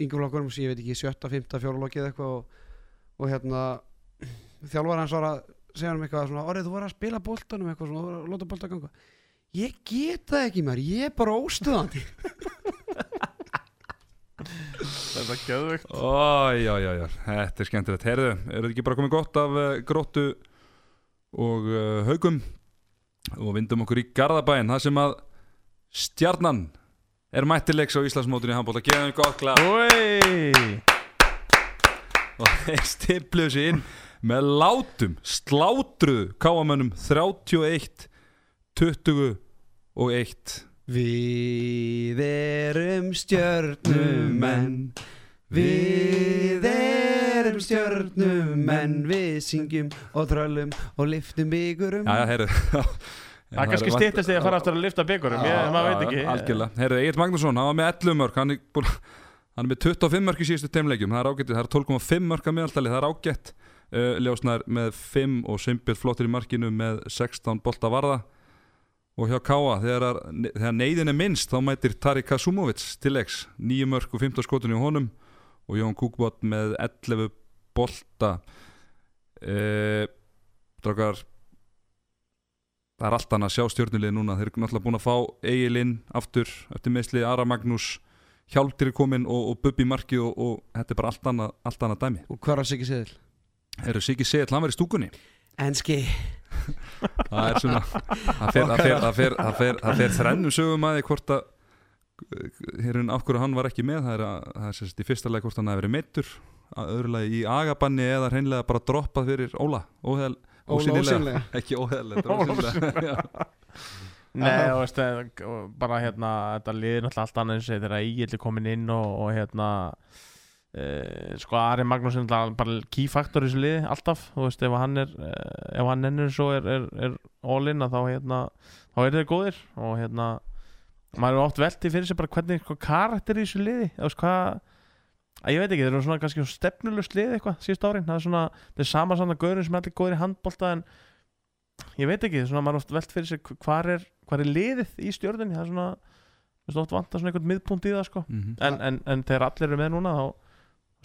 yngurflokkurum sem ég veit ekki, sjötta, fymta, fjóralokki eða eitthvað og, og hérna þjálfar hans var að segja hann eitthvað svona, Orri þú var að spila boltanum eitthvað svona, þú var að láta bolta ganga. Ég get það ekki mér, ég er bara óstöðandi. Þetta er göðvögt Ój, já, já, já, þetta er skemmtilegt. Herðu, er þetta ekki bara komið gott af uh, gróttu og uh, haugum? Og vindum okkur í Garðabæn það sem að stjarnan er mættilegs á Íslandsmótunni handbóla geðum við gott glæð og þeir stipluðu sér inn með látum, slátruðu káamönnum 31 20 og 1 Við erum stjörnumenn. Við erum stjörnumenn. Við syngjum og tröllum og liftum byggurum Já, já, heyrðu Það er kannski stýttist því að fara aftur að lifta byggurum, ég, maður veit ekki. Algjörlega, heyrðu, Egil Magnússon, hann var með 11 mörg hann er, búin, hann er með 25 mörg í síðustu teimleikjum, það er ágætt það er 12,5 mörg að meðaltali, það er ágætt. Uh, Ljósnær með 5 og Simbjörn flottir í markinu með 16 bolta varða. Og hjá Káa, þegar, þegar neyðin er minnst þá mætir Tari Kasumovic til leiks, 9 mörg og 15 skotunni á honum og Jón Kúkbót með 11 bolta. Uh, Drákar það er allt annað að sjá stjórnulið núna. Þeir eru náttúrulega búin að fá Egilinn aftur eftir meðsli Ara Magnús Hjálptir er komin og, og Bubbi Marki og, og þetta er bara allt annað, allt annað dæmi. Og hver var Siggi Seðil? Þeir eru Siggi Segill, hann var í stúkunni? Enski. Það er svona það fer, það það það það þrennum sögum að því hvort að hérun af hverju hann var ekki með það er, að, það er sérst í fyrsta leik hvort hann hafi verið meittur að öðru lagi í agabanni eða hreinlega bara droppað fyrir Óla óheðal, Ósýnilega. ekki óheðal ósýnilega. Nei, og veist, eh, bara hérna þetta liðir náttúrulega allt annað eins og þegar Egil er komin inn og, og hérna e, sko Ari Magnússon er bara key factor í þessu liði alltaf, þú veist, ef hann er e, ef hann ennur svo er, er, er all in að þá hérna, þá er þeir góðir. Og hérna, maður er oft velti fyrir sig bara hvernig eitthvað karakter í þessu liði þú veist hvað að ég veit ekki, þeir eru svona kannski stefnulust lið eitthvað síðust árin, það er svona það er sama saman gaurin sem er allir góðir í handbolta en ég veit ekki, svona maður er oft velt fyrir sig hvar er, hvar er liðið í stjórninni það er svona, þú veist oft vantar svona einhvern miðpunkt í það sko, Mhm. en, en, en þegar allir eru með núna þá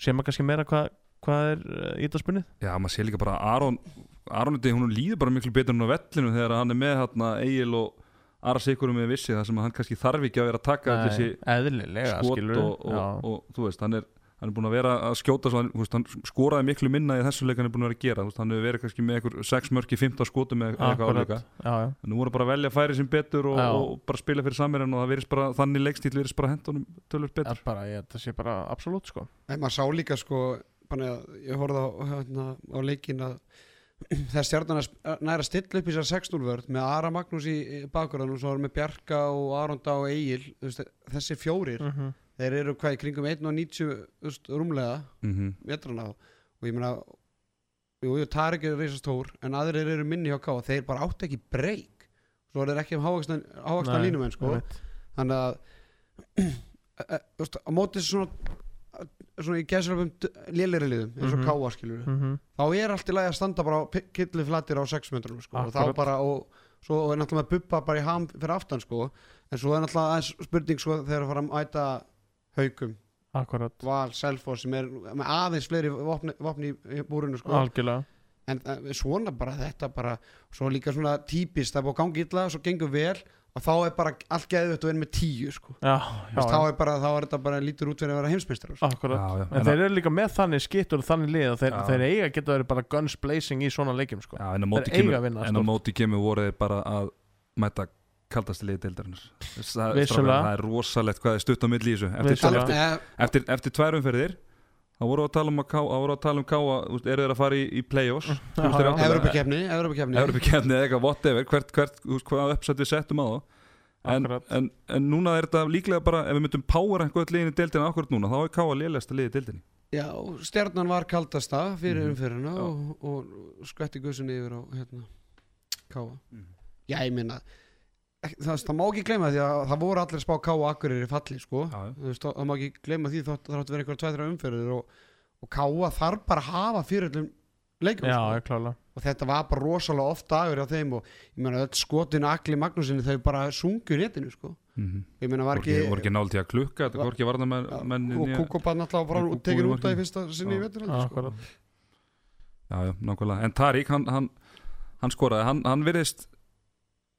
sé maður kannski meira hvað hvað er uh, í þetta spunnið Já, maður sé líka bara að Aron Aronundi, hún líður bara miklu betur en á vellinu þegar hann er með hérna Egil og Ara Sigurum með vissi þar sem hann kannski þarf ekki að vera að taka þessi eðlilega skot skilur og, og, og, þú veist, hann er hann er búin að vera að skjóta svo, hann, hann skoraði miklu minna í þessu leik hann er búin að vera að gera. Hann hefur verið kannski með einhver 6 mörki 15 skotum eða eitthvað áleika. Já, já. en nú voru bara að velja að færi sem betur og, og bara spila fyrir samirinn og það bara þannig leikstíl verðist bara hendunum tölur Það betur er bara, ég, það sé bara absolutt sko. En maður sá líka sko bara, ég horfði á, hérna, á leikin að stjarnan er að- nær að stilla upp í þessar 6-0 vörð með Ara Magnús í, í bakgröðunum svo var með Bjarka og Aronda og Egil þessi fjórir mm -hmm. Þeir eru hvað í kringum 1.90 úst, rúmlega mm metrana og ég meina jú, jú, Tarik er reisa stór en aðrir eru minni hjá Káa, þeir bara átt ekki breyk svo er þeir ekki um hávaksna línumenn sko. þannig að e- e- þú veist, á móti svona svona í gæsrafum lélæri liðum eins og Mhm. Káa skilur Mhm. þá er allt í lagi að standa bara killu flatir á 6 metrum sko. og þá bara og svo er náttúrulega með buppa bara í ham fyrir aftan sko. en svo er náttúrulega aðeins spurning sko, þegar að fara að mæta haugum akkurat, Val, Selfoss sem er með aðeins fleiri vopni, vopni í búrinu sko. algjörlega en uh, svona bara þetta bara svo líka svona típist það er búið að gangi illa svo gengur vel og þá er bara allt geðvitt og er með tíu sko. já, já, veist, þá er bara þá er þetta bara lítur út fyrir að vera heimsmeistar sko. akkurat Já, já. en En þeir eru líka með þannig skittur og þannig lið þeir, þeir eiga geta verið bara guns blazing í svona leikjum sko. Já, en á móti kemur, stórt. móti kemur voru þeir bara að mæta kaldasti liði deildarinnar það, Vissulega. það er rosalegt hvað er stutt á milli í þessu eftir, eftir, eftir, eftir tvær umferðir þá voru að tala um að ká, þá voru að tala um káa úst, eru þeir að fara í, í play-offs. Evropakefni Evropakefni Evropakefni eða eitthvað whatever hvert, hvert, hvað uppsett við settum á það en, en, en núna er þetta líklega bara ef við myndum power eitthvað liðin í deildina akkurat núna þá er káa lélegasta liði í deildinni Já, stjarnan var kaldasta fyrir Mhm. umfyrirna Já. og, og skvetti gussinni yfir á hérna, Káa Mhm. Já, ég minna það, það má ekki gleyma því að það voru allir spá Káa akkurir í falli sko. Veist, það má ekki gleyma því þótt það þátt að vera einhverja tvæðra umfyrir og, og Káa þarf bara að hafa fyrir öllum leikum já, sko. og þetta var bara rosalega oft dagur á þeim og ég meina öll skotin Akli Magnúsinni þau bara sungu réttinu sko. Mhm. ég meina var ekki, voru ekki nált í að klukka þetta Var- voru ekki varna menn, Já, menn og Kúkopann alltaf bara Nei, Kúkó tekin í út af í fyrsta sinni í Já, sko. Já, já, nákvæmlega. En Tarík, hann, hann, hann skoraði, hann, hann virðist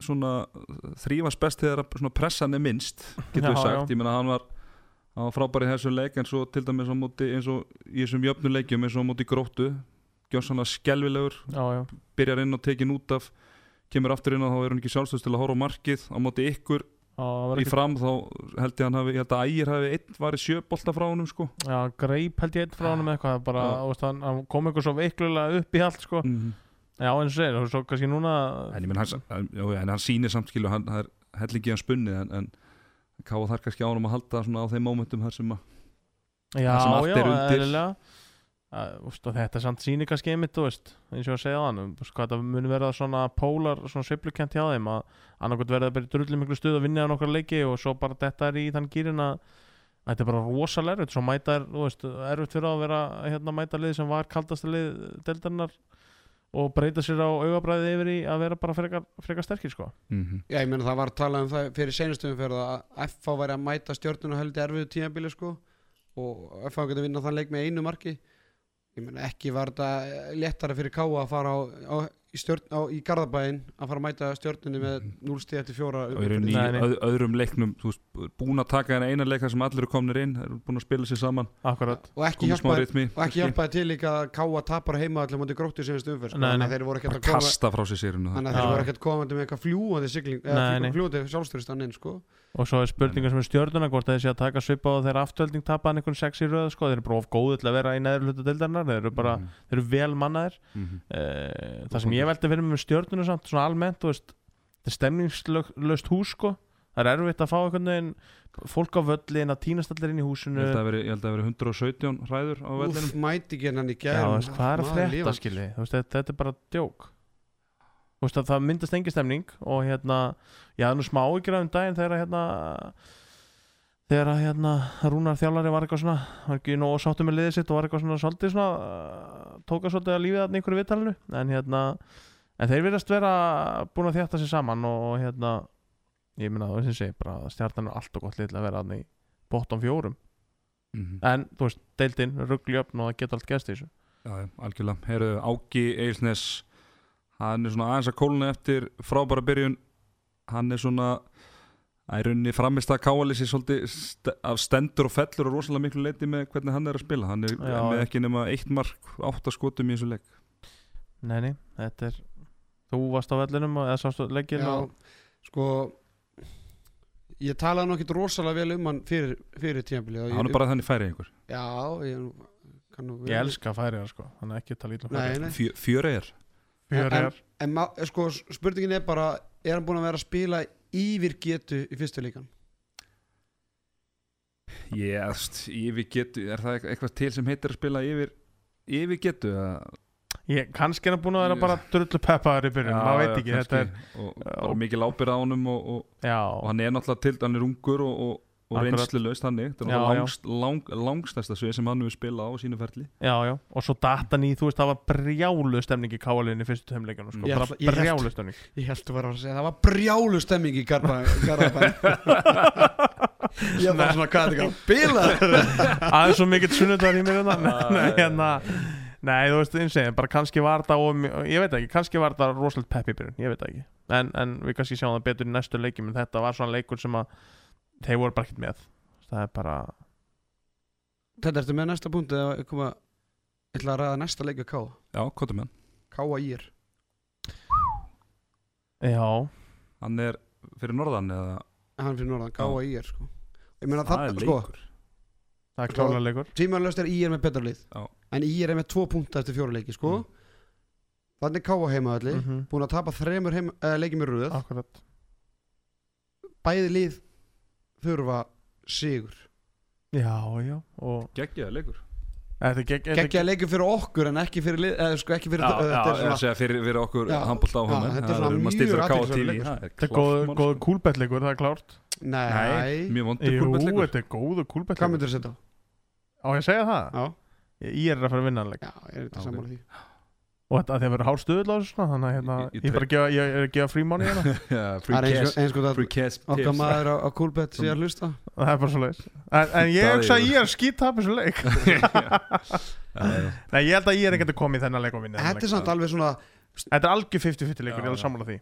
þrýfast best þegar að svona pressan er minnst, getur við sagt. já. Ég meina, hann var, var frábær í þessum leik, en svo til dæmis móti, eins og í þessum jöfnuleikjum, eins og á móti gróttu, gjör svona skelvilegur, já, já, byrjar inn og tekin út af, kemur aftur inn og þá er hann ekki sjálfstöðs til að horfa á markið, á móti ykkur í fram, þá held ég hann hafi, ég held að ægir hafi einn var í sjöbolta frá honum, sko. já, greip held ég einn frá honum eitthvað bara, veist, hann, kom eitthvað svo veiklulega upp í allt sko. Mm já, eins og segir, svo kannski núna En ég menn, hann, hann, en sýnir samt skilu, hann er hellingi hann spunni en, en káða þar kannski ánum að halda svona á þeim mómentum þar sem að já, sem já, er eðlilega. Að, þú og þetta samt síni kannski einmitt, þú veist, eins og að segja þann það muni verða svona pólar svona sveiflukent hjá þeim að annarkot verða bara í drullu miklu stuð að vinna á nokkar leiki og svo bara þetta er í þann gýrin að að þetta er bara rosalega erfitt. Svo mæta er, þú erfitt fyrir að vera hérna mæta lið sem var kaldasta lið deldarinnar og breyta sér á augabræði yfir í að vera bara frekar, frekar sterkir sko. Mm Já, ég meina það var talað um það fyrir seinastum fyrir að FH væri að mæta stjórnuna heldur erfiðu tímabili sko og FH getur vinna þann leik með einu marki. Ég meina ekki var þetta léttara fyrir Káa að fara á, á, í, stjórn, á, í Garðabæin að fara að mæta stjórnunni með 0 stíð eftir fjóra nei. öð, öðrum leiknum þú veist, búin að taka henni eina leik þar sem allir eru komnir inn eru búin að spila sér saman. Akkurat. Og ekki hjálpaði til líka að Káa tapar heima allir mútið gróttu síðanst umferð sko, Nei, þannig að þeir voru ekki bara að koma þannig að þeir voru ekki að koma með eitthvað fljúandi sigling Nei, eða nei. fljúandi sjálfstyrist inn sko og svo er spurningar sem er stjórnuna hvort þessi að taka svipa og þeirra aftölding tapa hann einhvern sex í röð sko, þeir eru bara of góðu til að vera í neður hlutu deildarinnar. Þeir eru bara, Mhm. þeir eru vel mannaðir. Mhm. uh, það sem ég veldi fyrir mig með stjórnuna samt, svona almennt, veist þetta er stemningslöst hús sko. Það er erfitt að fá einhvern veginn fólk á völlin að týnast allir inn í Ég húsinu held að veri, ég held að veri 117 hræður á Úf, vellinum mæti ekki hennan í veist, hvað er að frétta skilji? Þetta, er bara djók veist, að það myndast engi stemning og hérna, ég hafði nú smá ykkur um daginn þegar að hérna þegar að hérna Rúnar þjálfari var eitthvað svona, var ekki nóg sáttu með liðið sitt og var eitthvað svona svolítið svona uh, tóka svolítið að lífið þarna einhverju viðtalinu. En hérna, en þeir virðast vera búin að þjátta sér saman og hérna ég minna það sem sé, bara stjartan er allt og gott lið til að vera þarna í bottom fjórum. Mhm. en, þú veist, deildin, ruggli-öfn og það geta allt gæst í þessu hann er svona aðeins að kóluna eftir frábæra byrjun. Hann er svona, að í rauninni framist að káalisi svolítið st af stendur og fellur og rosalega miklu leiti með hvernig hann er að spila. Hann er Já, með ekki nema eitt mark, átta skotum í þessu leik. Nei, nei, þetta er Þú varst á vellinum og eða sástu leggin Já, og sko ég talaði ekkert rosalega vel um hann fyrir, fyrir tímabilið Hann er bara þannig færið einhver. Já, ég kann nú ég elska færiðar sko Þannig að ekki tala ítla Nei, nei Fjö, Fjöreir. Fjöriðar En ma- sko, spurningin er bara Er hann búinn að vera að spila yfir getu í fyrstu líkan? Ég, þú veist, yfir getu Er það eitthvað til sem heitir að spila yfir Yfir getu að, Ég, kannski er hann búin að vera bara drullu peppaður í byrjun, maður veit ekki, þetta er og, og mikið lápir á honum og, og, Já, og hann er náttúrulega til hann er ungur og, og, Akkurat. reynslulaust þannig. Er náttúrulega já. langst, lang, langstæsta svið sem hann hefur spilað á sínu ferli. Já, já, og svo datan í, þú veist, það var brjálu stemning í káaliðinni í fyrstu tömleikunum, sko, Ég held- brjálu stemning. Ég held að vera að segja það var brjálu stemming í Garðabæn Ég var svona hvað er þetta Bilaður aðeins svo mikill sunnudagur í mér hérna. Nei, hérna. Nei, þú veist, eins og ég, bara kannski var þetta og, ég veit ekki, kannski var þetta rosalega pepp í byrjun, ég veit það ekki. En, en við kannski sjáum það betur í næstu leikjum en þetta var svona leikur sem að þeir voru bara ekkert með. Það er bara, Þetta ertu með næsta punkt eða koma Ég ætla að ræða næsta leik við Káa Já, hvað er með hann? Káa Ír. Já. Hann er fyrir norðan eða? Hann fyrir norðan, Káa Ír sko. Ég meina Það er það, sko. það er klálega leikur. Tímanlöst er Ír með betra lið. Já. En Ír er með tvo punkta eftir fjóra leiki sko. Mm. Þannig Káa heimaðalli mm -hmm. Búin að tapa þremur heima, uh, leikið með röð. Akkurat. Bæði lið þurfa sigur. Já, já, og Geggjaði leikur. Þetta gegg- þetta Gekkja leikur fyrir okkur en ekki fyrir eða sko ekki fyrir Já, já, að svona segja fyrir, fyrir okkur Já, handbólt áhuga já, þetta er svona mjög. Þetta er góð, góð kúlbettleikur, það er klárt? Nei, Nei, mjög vondur kúlbettleikur þetta er góðu Hvað kúlbettleikur myndir þú setja? Á? Á ég að segja það? Já, Ég er að fara að vinna hann leik. Já, ég er Já, þetta sammála því Og þetta að því að vera hár stöðull á þessu Þannig að hérna, Ég- ég ég, gefa, ég er að gefa frímáni hérna. Það free er eins cash og- og okkar maður á, á Coolbet sé að hlusta. Það er bara svo leiðis en, en ég hugsa að ég er skýt tap þessu leik. Nei, ég held að ég er ekkert að koma í þennan leik og vinna þennan Þetta er samt alveg svona Þetta er algjör 50-50 leikur, ég er að já. sammála því.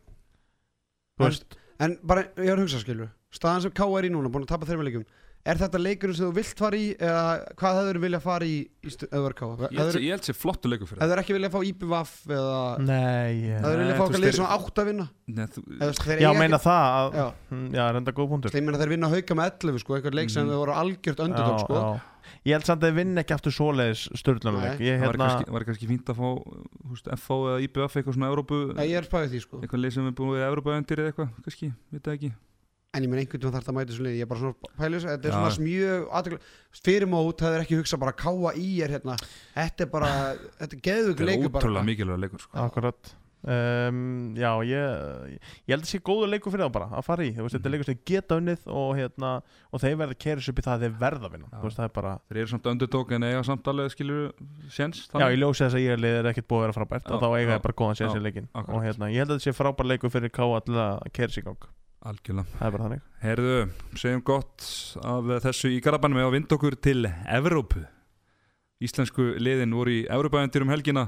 En- bara, ég er að hugsa skilur Staðan sem K er í núna, búin að tapa þreima leikum Er þetta leikurinn sem þú vilt fara í eða hvað hefur vilja fara í í stu- ef þú er K? Ég held ég held sér flottu leikur fyrir það Hefur ekki vilja fá IBVF eða nei ég- hefur fá þú okkar veist, lið þeir- svona átt að vinna Nei, þú- þú Já, meina það að, Já, Hm, Já, reynda góð punktur ég meina þeir vinna hauka með 11 sko, eitthvað leik sem Mhm. þau voru algjört Já, sko já. Ég held samt að þið vinn ekki aftur svoleiðis störlunuleik Nei. Ég Það hérna kannski, fínt að fá þú veist, FH eða IBF eitthvað svona Európu Nei, Ég er spæðið því sko eitthvað leið sem er búið í Európa-öndir eða eitthvað kannski, veit það ekki En ég meina einhvern veginn þarf það að mæta þessu lið Ég er bara svona pælið þessu Þetta er svona mjög Fyrir mót það er ekki hugsað bara káa í er hérna. Þetta er bara Þetta er Það er leikur bara. ótrúlega mikilvæg leikur sko. Akkurat. Um, Já, ég Ég held að sé góður leikur fyrir það bara að fara í. Þú veist, Þetta er leikur sem geta unnið og, hérna, og þeir verða keris upp í það að þeir verða að vinna. Veist, Það er bara Þeir eru samt underdog en eiga samt alveg skilur séns Já, ég ljósi þess að ég er er ekkert búið að vera frábært Já, og þá eiga já, ég bara góðan sér já, sér leikin og hérna, ég held að þetta sé frábær leikur fyrir Káa Algjörlega. Það er bara þannig. Herðu, segjum gott af þessu í Garabænum eða vind okkur til Evrópu. Íslensku liðin voru í Evrópavendir um helgina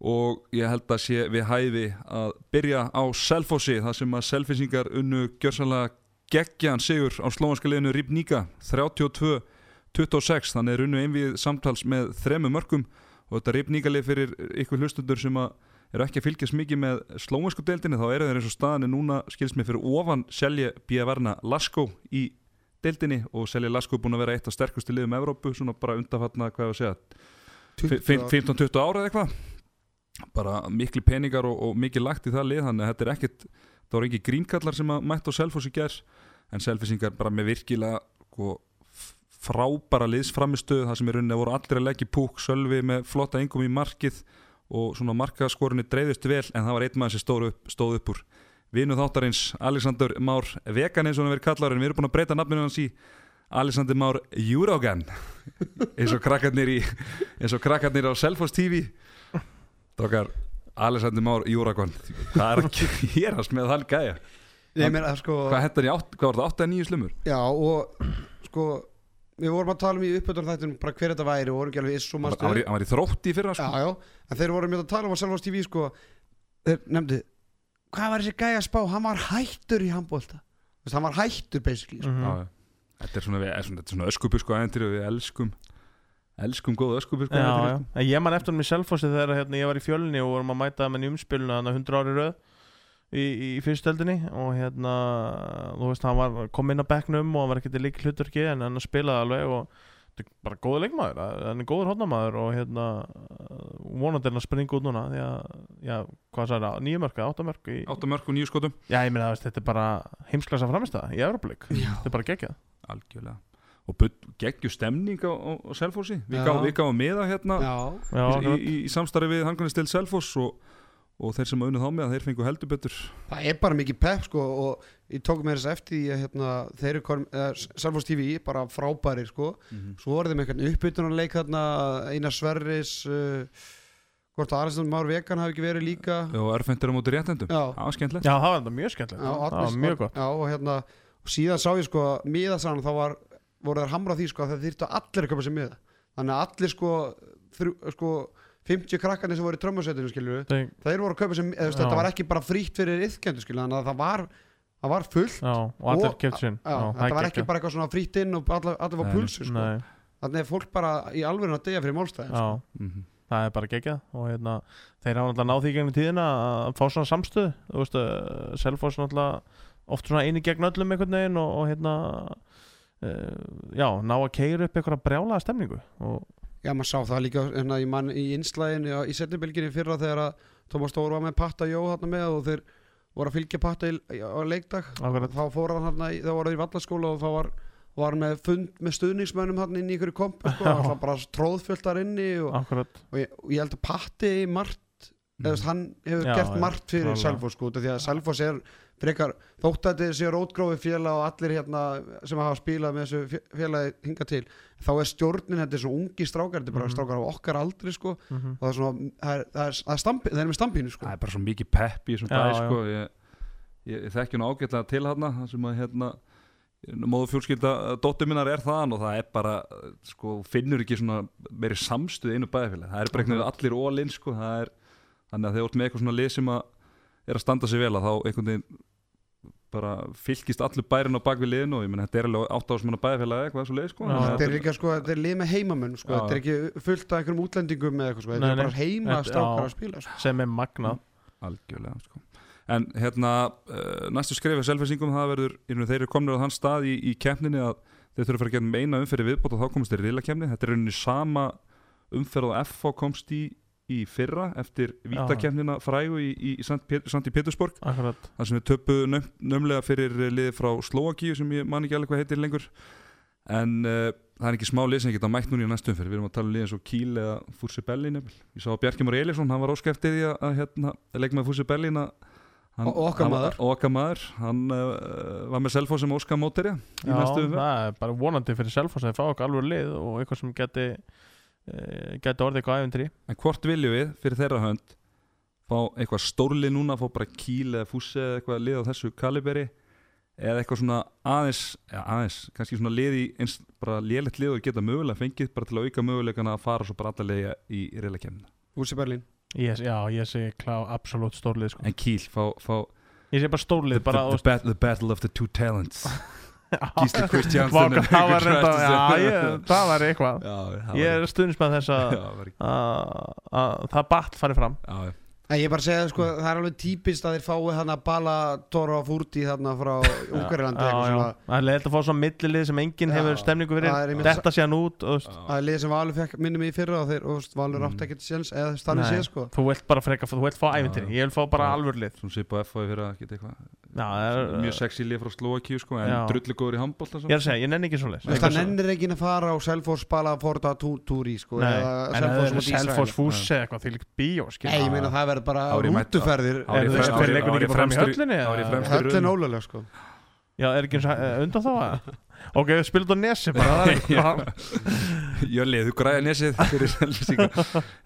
og ég held að sé við hæfi að byrja á Selfossi þar sem að selfisingar unnu gjörsanlega geggjan sigur á slóanska liðinu Rýpníka 32-26 þannig er unnu einvið samtals með þremu mörgum og þetta Rýpníka lið fyrir ykkur hlustundur sem að eru ekki að fylgjast mikið með slóinsku deildinni þá eru þeir eins og staðan er núna skilst mér fyrir ofan Selje Bíavarna Lasko í deildinni og Selje Lasko er búin að vera eitt af sterkustu liðum Evrópu svona bara undanfatna hvað ég að segja 15-20 ára eða eitthvað. Bara miklu peningar og, og mikið lagt í það lið þannig að þetta er ekkit það voru ekki grínkallar sem að mætt á Selfoss í gers en Selfossingar bara með virkilega sko, f- frábæra liðsframistöð það sem er rauninni að voru allir að leggja púk Sölvi með flotta engum í markið og svona markaskorinni dreifðist vel en það var einn maður sem stóð upp, stóð upp úr. Vinu þáttarins Alexander Már Vegan eins og hann verið kallar en við erum búin að breyta nafninu hans í Alexander Már Júrógan. Eins og krakkarnir í eins og krakkarnir á Selfoss TV Dókar Alexander Már Júrógan hvað er að gerast með þann gæja? Ég meina sko hvað hentar í átt, hvað var þetta 8-9 slumur? Já og sko Við vorum að tala um í uppbyrðar þættunum bara hver þetta væri og vorum ekki alveg viss og hann manstu var, í- hann var í þrótti í fyrra sko. Já, já, en þeir voru mjög að tala um á Selfoss TV sko Þeir nefndu Hvað var þessi gæja að spá? Hann var hættur í handbólta Þess, Hann var hættur basically sko. Mhm. já, já. þetta er svona, við- er svona, þetta er svona öskubusku æventyr og við elskum elskum góð öskubusku Já, já. En ég man eftir hann í Selfossi þegar hérna, ég var í fjölni og vorum að mæta með umspilinu hann 100 ári röð í, í fyrstöldinni og hérna þú veist, hann var, kom inn á bekknum og hann var ekkert í lík hlutverki en hann spilaði alveg og þetta er bara góður leikmaður hann er góður hodnamaður og hérna vonandi er hann að springa út núna því að, já, hvað sagði það, nýju mörg átta mörg í, 8 mörg og 9 skotum. Já, ég veist, þetta er bara heimsklasa framistæða í Já. þetta er bara geggjað. Algjörlega. Og geggju stemning á, á, á Selfossi. Við Já. gáum við gáum miða hérna. Já, Já, í, í, í samstarfi við Hangarni Stil Selfoss og, og þeir sem auðvitað þá með að þeir fengu heldur betur. Það er bara mikið pepp sko og ég tók mér þess eftir því að hérna, þeir eru eða, Selfoss TV bara frábæri sko. Svo voru þeim eitthvað uppbytunarleik þarna Einar Sverris uh, hvort að Arnstjón Már Vegan hafi ekki verið líka. Og örfendur á móti réttendum Já. það var skemmtilegt. Já, það var mjög skemmtilegt. Já, Það var mjög gott. Já, og hérna og síðan sá ég sko miðasann þá var, voru þær hamra á því sko að það þyrftu allir að köpa sér miða. Þannig að allir sko, þrjú, sko 50 krakkarnir sem voru í trömmusetinu skilju Þeir- voru að köpa sér, eða, þú veist, Já. þetta var ekki bara frítt fyrir yðkendu skilju þannig að það var, það var fullt. Já, og allir keft sinn þetta var ekki bara eitthvað svona frítt inn og allir, allir var pulsu sko. Þannig er fólk bara í alveg að deyja fyrir málstæði já, mm það er bara geggjað. Og hérna, þeir hafa náttúrulega náð því gegnum tíðina að fá svona samstöð þú veist, uh, Selfoss náttúrulega oft svona eini gegn öllum einhvern veginn og, og hérna uh, já, ná að keira upp einhverja brjálaða stemningu. Og Já, maður sá það líka hérna, í, mann, í innslæðinu í setjubilginni fyrra þegar að Tómas Stór var með Patta Jó þarna með og þeir voru að fylgja Patta í, á leikdag Akkurat. þá fór hann í- þá voru þeir í vallaskóla og þá var, var hann með fund með stuðningsmönnum hann inn í ykkur kompu sko, Já. alltaf bara tróðfullt þar inni og, og, ég, og ég held að Patti margt, eða þú veist, hann hefur Já, gert margt fyrir. Selfoss sko, því að Selfoss er frekar þótt að þetta sé rótgrófi félag og allir hérna sem hafa spilað með þessu fé- félagi hinga til þá er stjórnin, þetta er svo ungi strákar þetta er bara Mhm. strákar á okkar aldri sko og mm það er svona, það er, það er, það er stampi, það er með stampinu sko það er bara svo mikið pepp í þessum Já, bæ já. sko. ég, ég, ég þekki nú ágætlega til hérna það sem að hérna móðu fjölskylda dóttir minnar er þaðan og það er bara, sko, finnur ekki svona meiri samstuð einu bæðifélag það er bara einhvern veginn allir ólinn sko. það er, þannig að þegar þú ert með eitthvað svona lið sem að er að standa sig vel að þá einhvern veginn bara fylgist allur bærin á bakvið liðinu og ég menn þetta er alveg átt ásmanna bæðifélag eitthvað svo leið sko. Að þetta er líka sko, þetta er lið með heimamenn sko, þetta er ekki fullt af einhverjum útlendingum eða eitthvað sko, þetta er bara heima strákar að spila sko. sem er magnað algjörlega sko. en hérna uh, næstu skrifið selfinsingum það verður, þeir eru komnir á þann stað í, í keppninni að þeir þurfa að fara að gera eina umferði viðbót og þá komast þeir í rila keppni þetta er rauninni sama umferð og FH komst í í fyrra eftir vítakefnina frægu í, í, í Pétursborg. Akkurat. Þar sem við töpu nöm, nömlega fyrir liðið frá Slovakíu sem ég man ekki alveg hvað heitir lengur. En uh, það er ekki smá lið sem geta mætt núna í næstum fyrir. Við erum að tala um lið eins og Kíl eða Fúrsi Bellin jafnvel. ég sá að Bjarki Már Elísson, hann var óskæftið í að, að hérna, leikmaður Fúrsi Bellin að hann, Og- og okkar hann- maður. og okkar maður. Hann uh, var með Selfoss sem óskar móteri í Já, næstu umferð. það er bara vonandi fyrir Selfoss að þeir fá okkur alveg lið og eitthvað sem geti uh, geti orðið eitthvað æfintri en hvort viljum við fyrir þeirra hönd fá eitthvað stórlið núna fá bara Kíl eða Fúrsi eða eitthvað lið á þessu kaliberi eða eitthvað svona aðeins, ja, aðeins kannski svona lið í eins bara lélegt lið og geta mögulega fengið bara til að auka möguleikana að fara svo bara allalega í reyla kemna Úrsi Berlín? Yes, Já, ég sé klá absolutt stórlið sko. en Kíl fá, fá Ég sé bara stórlið the, bara, the, the, bat, the battle of the two talents Gísli Kristjánsson það var reynda, já, ég, það var eitthvað. Já, það Ég er stuðnismæð þess að það ekki- batt farið fram. Já, ég er bara að segja sko, það er alveg típist að þeir fái hann að bala Tóra Fúrti þarna frá já, það er leiðilegt að fá svona millilið sem enginn hefur stemningu fyrir. Þetta sé hann út Það er lið sem Valur fekk minnum í fyrra og þeir, Valur Mm. átti ekkert séns eða þannig Nei. sé sko. Þú vilt bara freka, þú vilt fá já. Ég vil fá bara alvörlið eitthvað Já, er, mjög sexy lið frá Slovakíu sko, en drullu góður í handbólta Ég er að segja, ég nenni ekki svo veist, Það nennir ekki að fara á Selfoss Bala Forda Tú- Túri sko eða. Selfoss fússi eitthvað því líkt bíó ég meina það verður bara rútuferðir. Árið Er fremstur- árið fremstur- eða? ólega sko. Já, er ekki uh, undan þá að Ok, spilum þetta á nesi bara. Jölli, þú græði nesið fyrir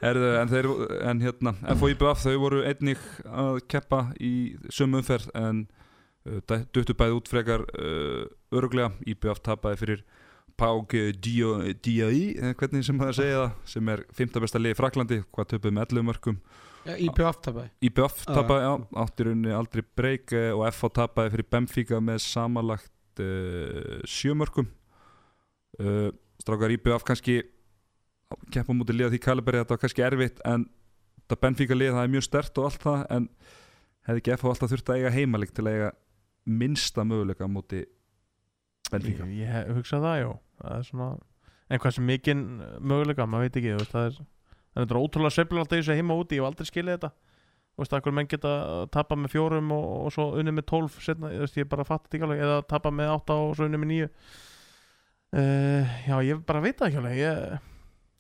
Herðu, en, þeir, en hérna FOIBF, þau voru einnig að keppa í sömu umferð en uh, duttu bæði út frekar uh, öruglega, IBF tapaði fyrir Pák D.I. hvernig sem það segja það sem er fymta besta liði í Fraklandi hvað töpuð með 11 mörgum IPF tapaði IBF Já. tapaði, já, áttir unni aldrei breyk eh, og FH tapaði fyrir Benfica með samanlagt uh, sjömörkum uh, strákar IBF kannski keppa mútið liða því Kaliberi þetta var kannski erfitt en þetta Benfica lið það er mjög stert og allt það en hefði ekki FH alltaf þurft að eiga heimalik til að eiga minnsta möguleika mútið Benfica? Ég, ég hugsa það, já. Það er svona sem mikinn möguleika, maður veit ekki Það er, það er ótrúlega alltaf í þessu heima úti Ég hef aldrei skilið þetta Þú veist, akkur menn geta tapa með fjórum og, og svo unnið með tólf setna, þú veist, ég bara fatt þetta ekki alveg eða tapa með átta og svo unnið með níu. Uh, Já, ég bara veit það ekki alveg Ég,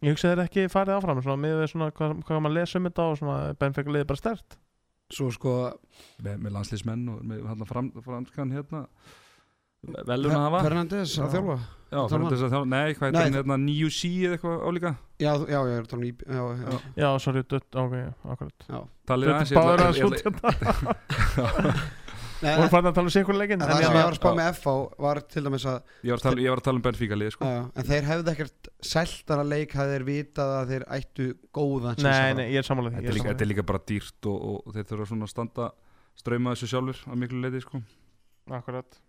ég hugsa þeir ekki farið áfram Svona með við svona hvað, hvað maður lesa um þetta Og svona Benfica liði bara stert Svo sko með, með landslýsmenn og með hann fram, franskan hérna velun að hafa? Fernandes Já. að þjálfa? Já, fyrir þess að þjálfa, nei, hvað er þetta hérna, nýju sí eða eitthvað álíka? Já, þú- já, ég er að tala um í Já, já, Já, sorry, dött, ok, akkurat. Já. Talið aðeins ég báður að ætla- þetta Hún en fann að tala um sikur leikin það sem ég var að spá með FH var til dæmis að Ég var að tala- ég var að tala um Benfica lið sko. já, En þeir hefðu ekkert seltana leik hafði þeir vitað að þeir ættu góðan Nei, nei, ég er sammála því þetta, er líka, þetta er líka bara dýrt og, og þeir þurfa svona að standa ströyma þessu sjálfur að miklu leiti sko. Akkurat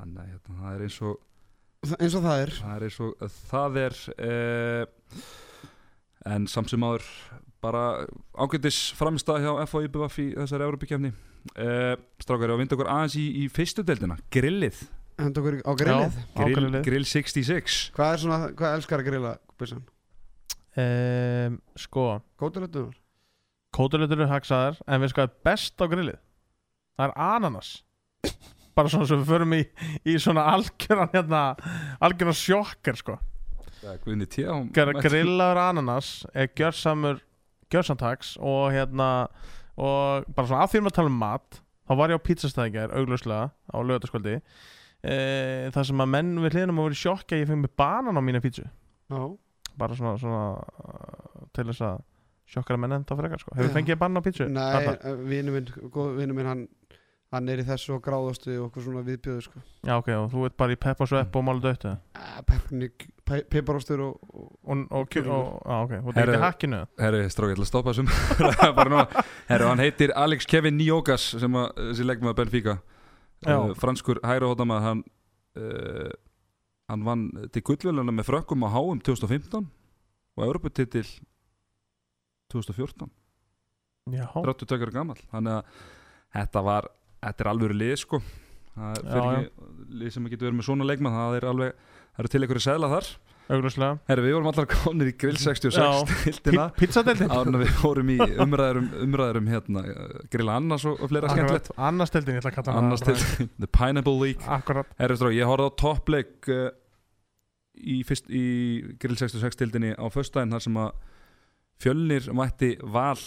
þannig að hérna, það er eins og Eins og það er. Það er eins og það er eh, en samt sem áður bara ágætis framistað hjá FH IBVF í þessari Európa-kefni eh, strákar, ég var að vinda okkur aðeins í, í fyrstu deildina. Grillið, Henda okkur á grillið? Já, grill, ágrillið. grill 66 Hvað er svona, hvað elskar að grilla, um, Sko, Kótilettunar? kótuletur eru haksaðar En við sko að best á grillið? Það er ananas Bara svona sem við förum í, í svona algjöran hérna Algjöran sjokkar sko Grillaður ananas er gjörsamur Gjörsamtaks og hérna Og bara svona að því að tala um mat Þá var ég á pizzastæðingar, augljóslega Á lögataskvöldi e, Það sem að menn við hliðinum að vera í sjokki að Ég fengi með banan á mína pizzu Já bara svona, svona uh, til þess að sjokkara menn enda frekar sko. hefur Já. fengið bann á pítsu? Nei, vinnu minn, minn hann, hann er í þessu og gráðastu og okkur svona viðbjöðu sko. Já ok, og þú ert bara í peppa svepp og mála döttu Ah, Peppernik, pe piparostur og, og og, og, og, og, á, ok, þú ert Herru- ekki hakkinu? Herri, strákar, ég ætla að stoppa þessum. Herri, hann heitir Alex Kevin Niogas sem að, þessi leggmaður Benfica. Já. uh, franskur hæra hóttamað hann uh, hann vann til gullveluna með frökkum á HM 2015 og Europatitil 2014 Já, 32 ára gammal þannig að þetta var þetta er alveg lið sko. Það er fyrir ekki lið sem getur verið með svona leikmann það er alveg, það eru til einhverju segla þar. Augljóslega. Herri, við vorum allar konir í grill 66 tildina Pizzadeldin Árna við fórum í umræður um, umræður um hérna, grilla annars og, og fleira skemmtilegt. Annars deildin, ég ætla að kalla hana Annars til The Pineapple League. Akkurat. Herri, strá, ég horfði á toppleik uh, í, fyrst, í grill 66 tildinni á föstudaginn þar sem að fjölnir mætti val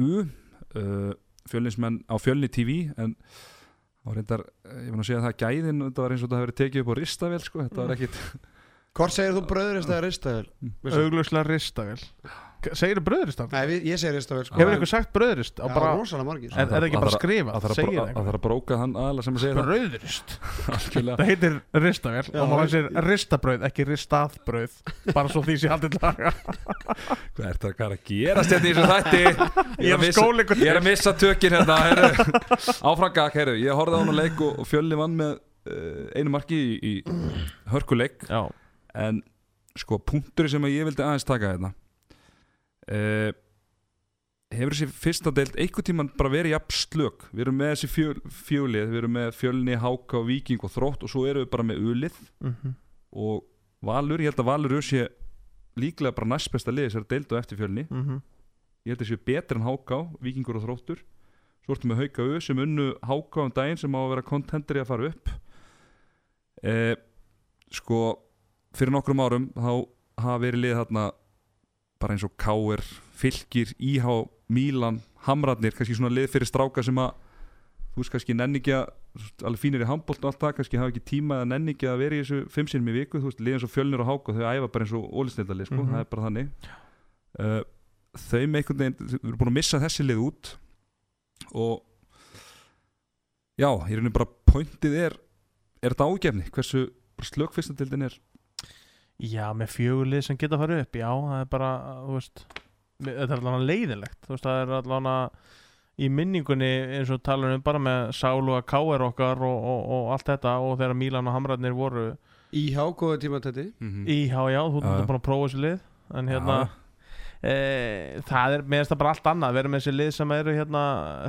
U uh, fjölnismenn á fjölni TV en á reyndar, eh, ég var nú að segja það gæðin, þetta var eins og þetta hefur verið tekið upp á ristavél sko, þetta var ekkit Hvort segir þú bröðurist eða ristavel? Augljóslega ristavel Segir þú bröðurist af? Nei, við, ég segir ristavel sko. Hefur eitthvað sagt bröðurist? Já, bara, rosalega margir er, er það ekki bara þarf- skrifað? að það Segir er að það er að bróka hann aðla sem að segja það Bröðurist algjörlega Það heitir ristavel Já, og maður það- segir ristabrauð, ekki ristaðbrauð bara svo því sé haldið laga Hvað er það að gerast hérna í þessu þætti? Ég er að missa- skóla ykkur Ég er að missa tökir hérna heru. Áfram gag, heru. Ég horfði á hann að leik og, og fjölni vann með uh, einu marki í, í hörkuleik Já, En sko, punkturi sem að ég vildi aðeins taka hérna uh, Hefur þessi fyrsta deild einhvern tímann bara verið jafn slök? Við erum með þessi fjöl, fjölið Við erum með fjölni, háka, víking og þrótt Og svo erum við bara með ulið. Mhm. Og Valur, ég held að Valur sé líklega bara næst besta liðið sér deild og eftir fjölni. Mhm. ég held að séu betur en Háká, Víkingur og Þróttur. Svo ertu með Hauka U sem unnu Háká um daginn sem á að vera kontendri að fara upp. Eh, sko fyrir nokkrum árum þá hafa verið lið þarna bara eins og Káir, Fylkir, Íhá Mílan, Hamrarnir, kannski svona lið fyrir stráka sem að þú veist kannski nenni ekki að alveg fínir í handbólt og allt það, kannski hafa ekki tíma eða nenni ekki að vera í þessu fimm sinum í viku, þú veist, lið eins og fjölnir og háka þau æfa bara eins og ólisnildalið, sko, Mhm. það er bara þannig uh, þau með einhvern veginn við erum búin að missa þessi lið út og já, ég raunin bara pointið er er þetta ágefni, hversu slök fyrstandildin er Já, með fjögulið sem geta að fara upp Já, það er bara, þú veist Þetta er allavega leiðilegt Þú veist, það er allavega í minningunni eins og talar um bara með Sálu að K.R. okkar og, og, og allt þetta og þegar Mílan og Hamrarnir voru Íhá, góða tíma þetta mm í HJá, þú Já, já. ert búin að prófa þessi lið en hérna e, það er, mér finnst það bara allt annað vera með þessi lið sem eru hérna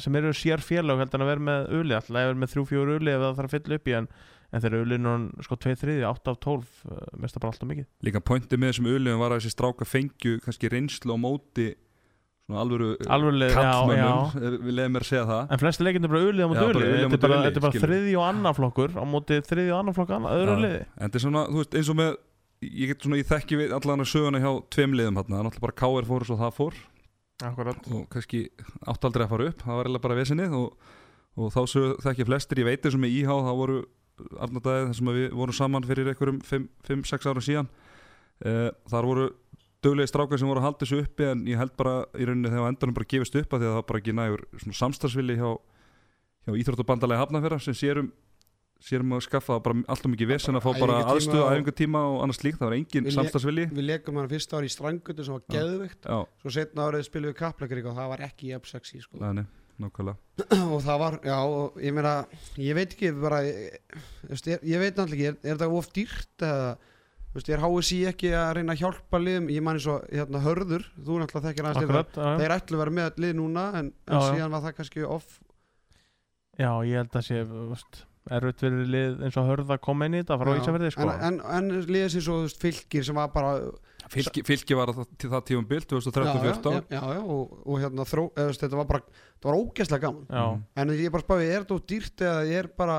sem eru sér félög heldur en að vera með uli alltaf að vera með þrjú, fjóru uli ef það þarf að fylla upp í en, en þegar nú sko 2, 3, 8 af 12 eh, mér finnst það bara alltaf mikið. Líka pointið með þessum öliðum var að þessi stráka fengju kannski reynslu á móti svona alvöru já kallmönnum við leiðum mér að segja það. En flesti leikindi er bara auðlið á móti á Þetta þetta er bara þriði og annar flokkur á móti þriði og annar flokk öðru Já. liði. En þetta er svona, þú veist, eins og með ég svona, ég þekki við allan að söguna hjá tveim það er náttúrulega bara KR fór og svo það fór. Akkurat. Og kannski átt aldrei að fara upp. Það var eiginlega bara vesenið og, og þá sög, þekki flestir, ég veit og með íhá þá voru Arnardæði þar sem við vorum saman fyrir einhverjum 5-6 ára síðan. Uh, þar voru döglegi strákar sem voru að halda þessu uppi en ég held bara í rauninni þegar á endanum bara gefist upp að því að það bara ekki nægur svona samstarfsvili hjá, hjá Íþróttabandalagi Hafnafjara sem sérum sérum að skaffa bara alltaf mikið vesen að fá bara aðstöðu, og- æfingatíma og annars slíkt, það var engin samstarfsvili Við leikum hann fyrsta ári í strangutu sem var geðvikt Svo setna árið spilum við kaplakrík og það var ekki jafn sexy sko. næni, nákvæmlega og það var, já, og ég meina ég veit ekki, bara ég, veist, ég, ég veit náttúrulega ekki, er, er það of dýrt eða, þú veist, er HSI ekki að reyna að hjálpa liðum, ég man eins og hérna hörður, þú náttúrulega þekkir aðeins þeir ætlu að vera með lið núna en, en Já, já. síðan var það kannski off. Já, ég held að sé veist, erfitt fyrir lið eins og hörða koma inn í þetta frá Ísafjörði sko. en, en, en liðið sér svo þú veist, fylgir sem var bara Fylki, fylki var það, það tíum bild 2013-14 já, já, já, og, og hérna þró, eða, þetta var bara, þetta var ógeðslega gaman. Já, Mm. en ég er bara spáði, er þetta of dýrt eða er bara,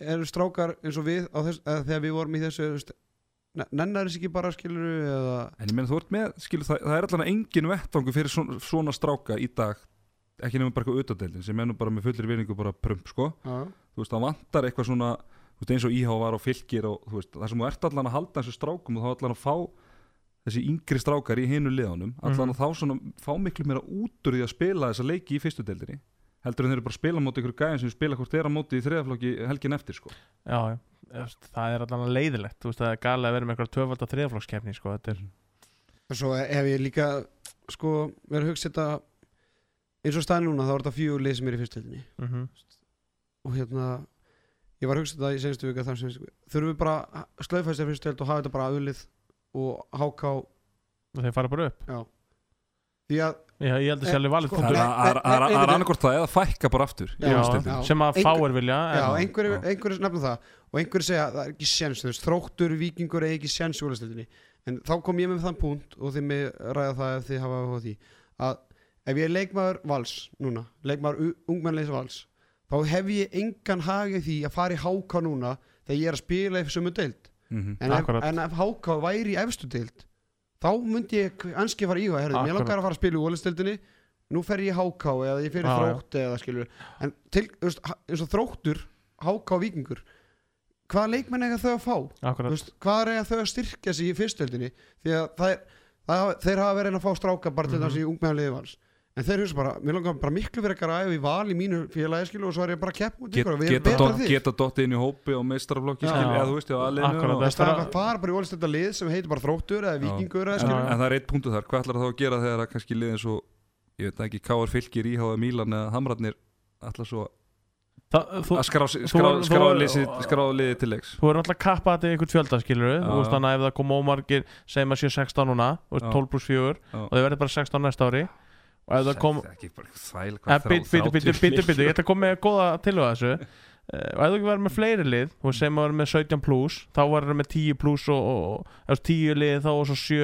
eru strákar eins og við á þess, eða þegar við vorum í þessu nennar þess ekki bara skilur eða, En ég meina þú ert með, skilu, það, það er allan engin vettvangu fyrir svona, svona stráka í dag ekki nefnum bara eitthvað utadeildin sem er nú bara með fullir vinningu bara prump sko. Já, þú veist það vantar eitthvað svona veist, eins og íhá var á fylgir og þú veist, það sem þú ert allan að halda þessu strákum og þá allan að fá þessi yngri strákar í hinu liðanum allan Mhm. að þá svona fá miklu meira út úr því að spila þessa leiki í fyrstu deildinni heldur en þeir eru bara að spila móti ykkur gæðin sem spila hvort þeir að móti í þriðaflokki helgin eftir sko. Já, það er allan leiðilegt, þú veist það er galið að vera með eitthvað tvöfald að þriðaflokkskeppni sko, er, og svo hef ég líka sko, verið að hugsa þetta eins og staðin núna, þá er þetta fjögur lið sem er í fyrstöldinni mm og hérna ég var að hugsa þetta í senstu vika þar sem þurfum við bara að og auðlið og þeir fara bara upp já. því að Já, ég held að sé alveg valið Sko, það er- er- er- það er annarkort það eða fækka bara aftur í Já, já. sem að Einhver- fáir vilja Já, en- einhverju, Já. einhverju nefnum það og einhverju segja að það er ekki séns þú veist, þróttur, vikingur er ekki séns í úrlastildinni en þá kom ég með þann punkt og þið með ræða það ef þið hafa á því að ef ég er leikmaður vals núna, leikmaður ungmennleisa vals þá hef ég engan hagið því að fara í háká núna þegar ég er að spila í sömu deild Mhm. en ef, Akkurat. en ef háká væri í efstu deild þá myndi ég anski fara í það Akkurat. langar að fara að spila í úrlastildinni nú fer ég í háká eða ég fer í þrótt eða skilur en til, veist, eins og þróttur háká vikingur hvaða leikmenn eiga þau að fá veist, hvað er eiga þau að styrkja sig í fyrstöldinni því að það er, það, hafa- þeir hafa verið að fá stráka bara til Mhm. þess í ungmeðanliði vals en þeir hugsa bara, mér langar bara miklu fyrir að æfa í val í mínu félagi skilu og svo er ég bara að keppa út Get, geta, dottið inn í hópi og skil, eða þú veist, Það er fara bara í ólistölda lið sem heitir bara þróttur eða vikingur eða en, það er eitt punktu þar, hvað ætlar það að gera þegar að kannski liðin svo, ég veit ekki, Káar fylgir íháða Mílan eða Hamrarnir ætlar svo að skrá, þú- skrá, þú- skrá, þú- liði, til leiks. Þú er náttúrulega að kappa þetta í einhvern fjölda skilur þannig að ef það kom ómargir segjum að sé 16 núna, þú veist Já. 12 pluss 4 Já. og þau verður bara 16 næsta ári og ef það kom Það bíddu, bíddu, bíddu, ég ætla að koma með góða tilhjóða þessu. Eh, og ef þú ekki verður með fleiri lið og sem að verður með 17 pluss þá verður með 10 pluss og, og, og ef 10 lið þá og svo 7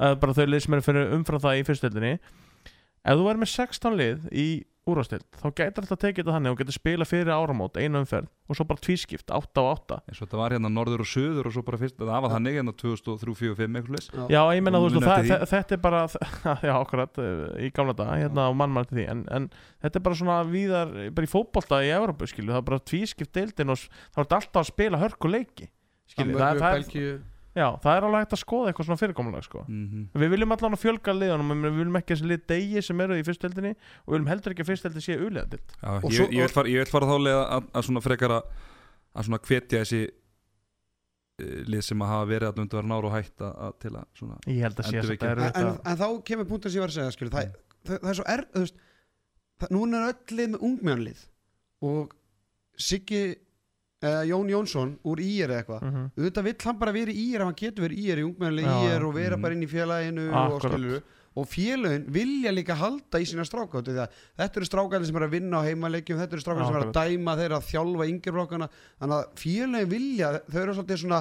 eða bara þau lið sem eru umfram það í fyrstöldinni ef þú verður með 16 lið í úrvastild þá gætir þetta að tekið þetta þannig og getur spila fyrir áramót einu umferð og svo bara tvískipt 8 á 8 eins og þetta var hérna norður og söður og svo bara fyrst, það var þannig hérna 2003, 2004, 2005 eitthvað leys Já, ég menna, þú veist, það, þetta er bara já, akkurat, eh, í gamla dag hérna á mannmann til því, en, en þetta er bara svona víðar, bara í fótbolta í Európu, skilu, það er bara tvískipt deildin og er þetta alltaf að spila hörku leiki skilu, það, það, er, já, það er alveg hægt að skoða eitthvað svona fyrirkomulega, sko. Mm Við viljum allan að fjölga liðanum, við viljum ekki að þessi lið degi sem eru í fyrstdeldinni og við viljum heldur ekki að fyrstdeldi sé Já, Og ég, ég, vil fara, ég vil fara þá leið að, að svona frekar að, að svona hvetja þessi uh, lið sem að hafa verið að undir nára og hætt að, að til að svona Ég held að sé að þetta er en, en, en þá kemur punktur sem ég var að segja skilur, það, það, það er svo er þú veist, það, núna er öll lið með ungmennlið og Siggi uh, Jón Jónsson úr IR eða eitthvað Mhm. auðvitað vill hann bara vera í IR ef hann getur verið í IR í ungmennlið Já, IR og vera mm. bara inn í félaginu og, Akkurat. skilur, og félagin vilja líka halda í sína stráka þetta eru strákarnir sem eru að vinna á heimaleikjum þetta eru strákarnir sem eru að dæma þeir að þjálfa yngirblokkana þannig að félagin vilja þau eru svolítið svona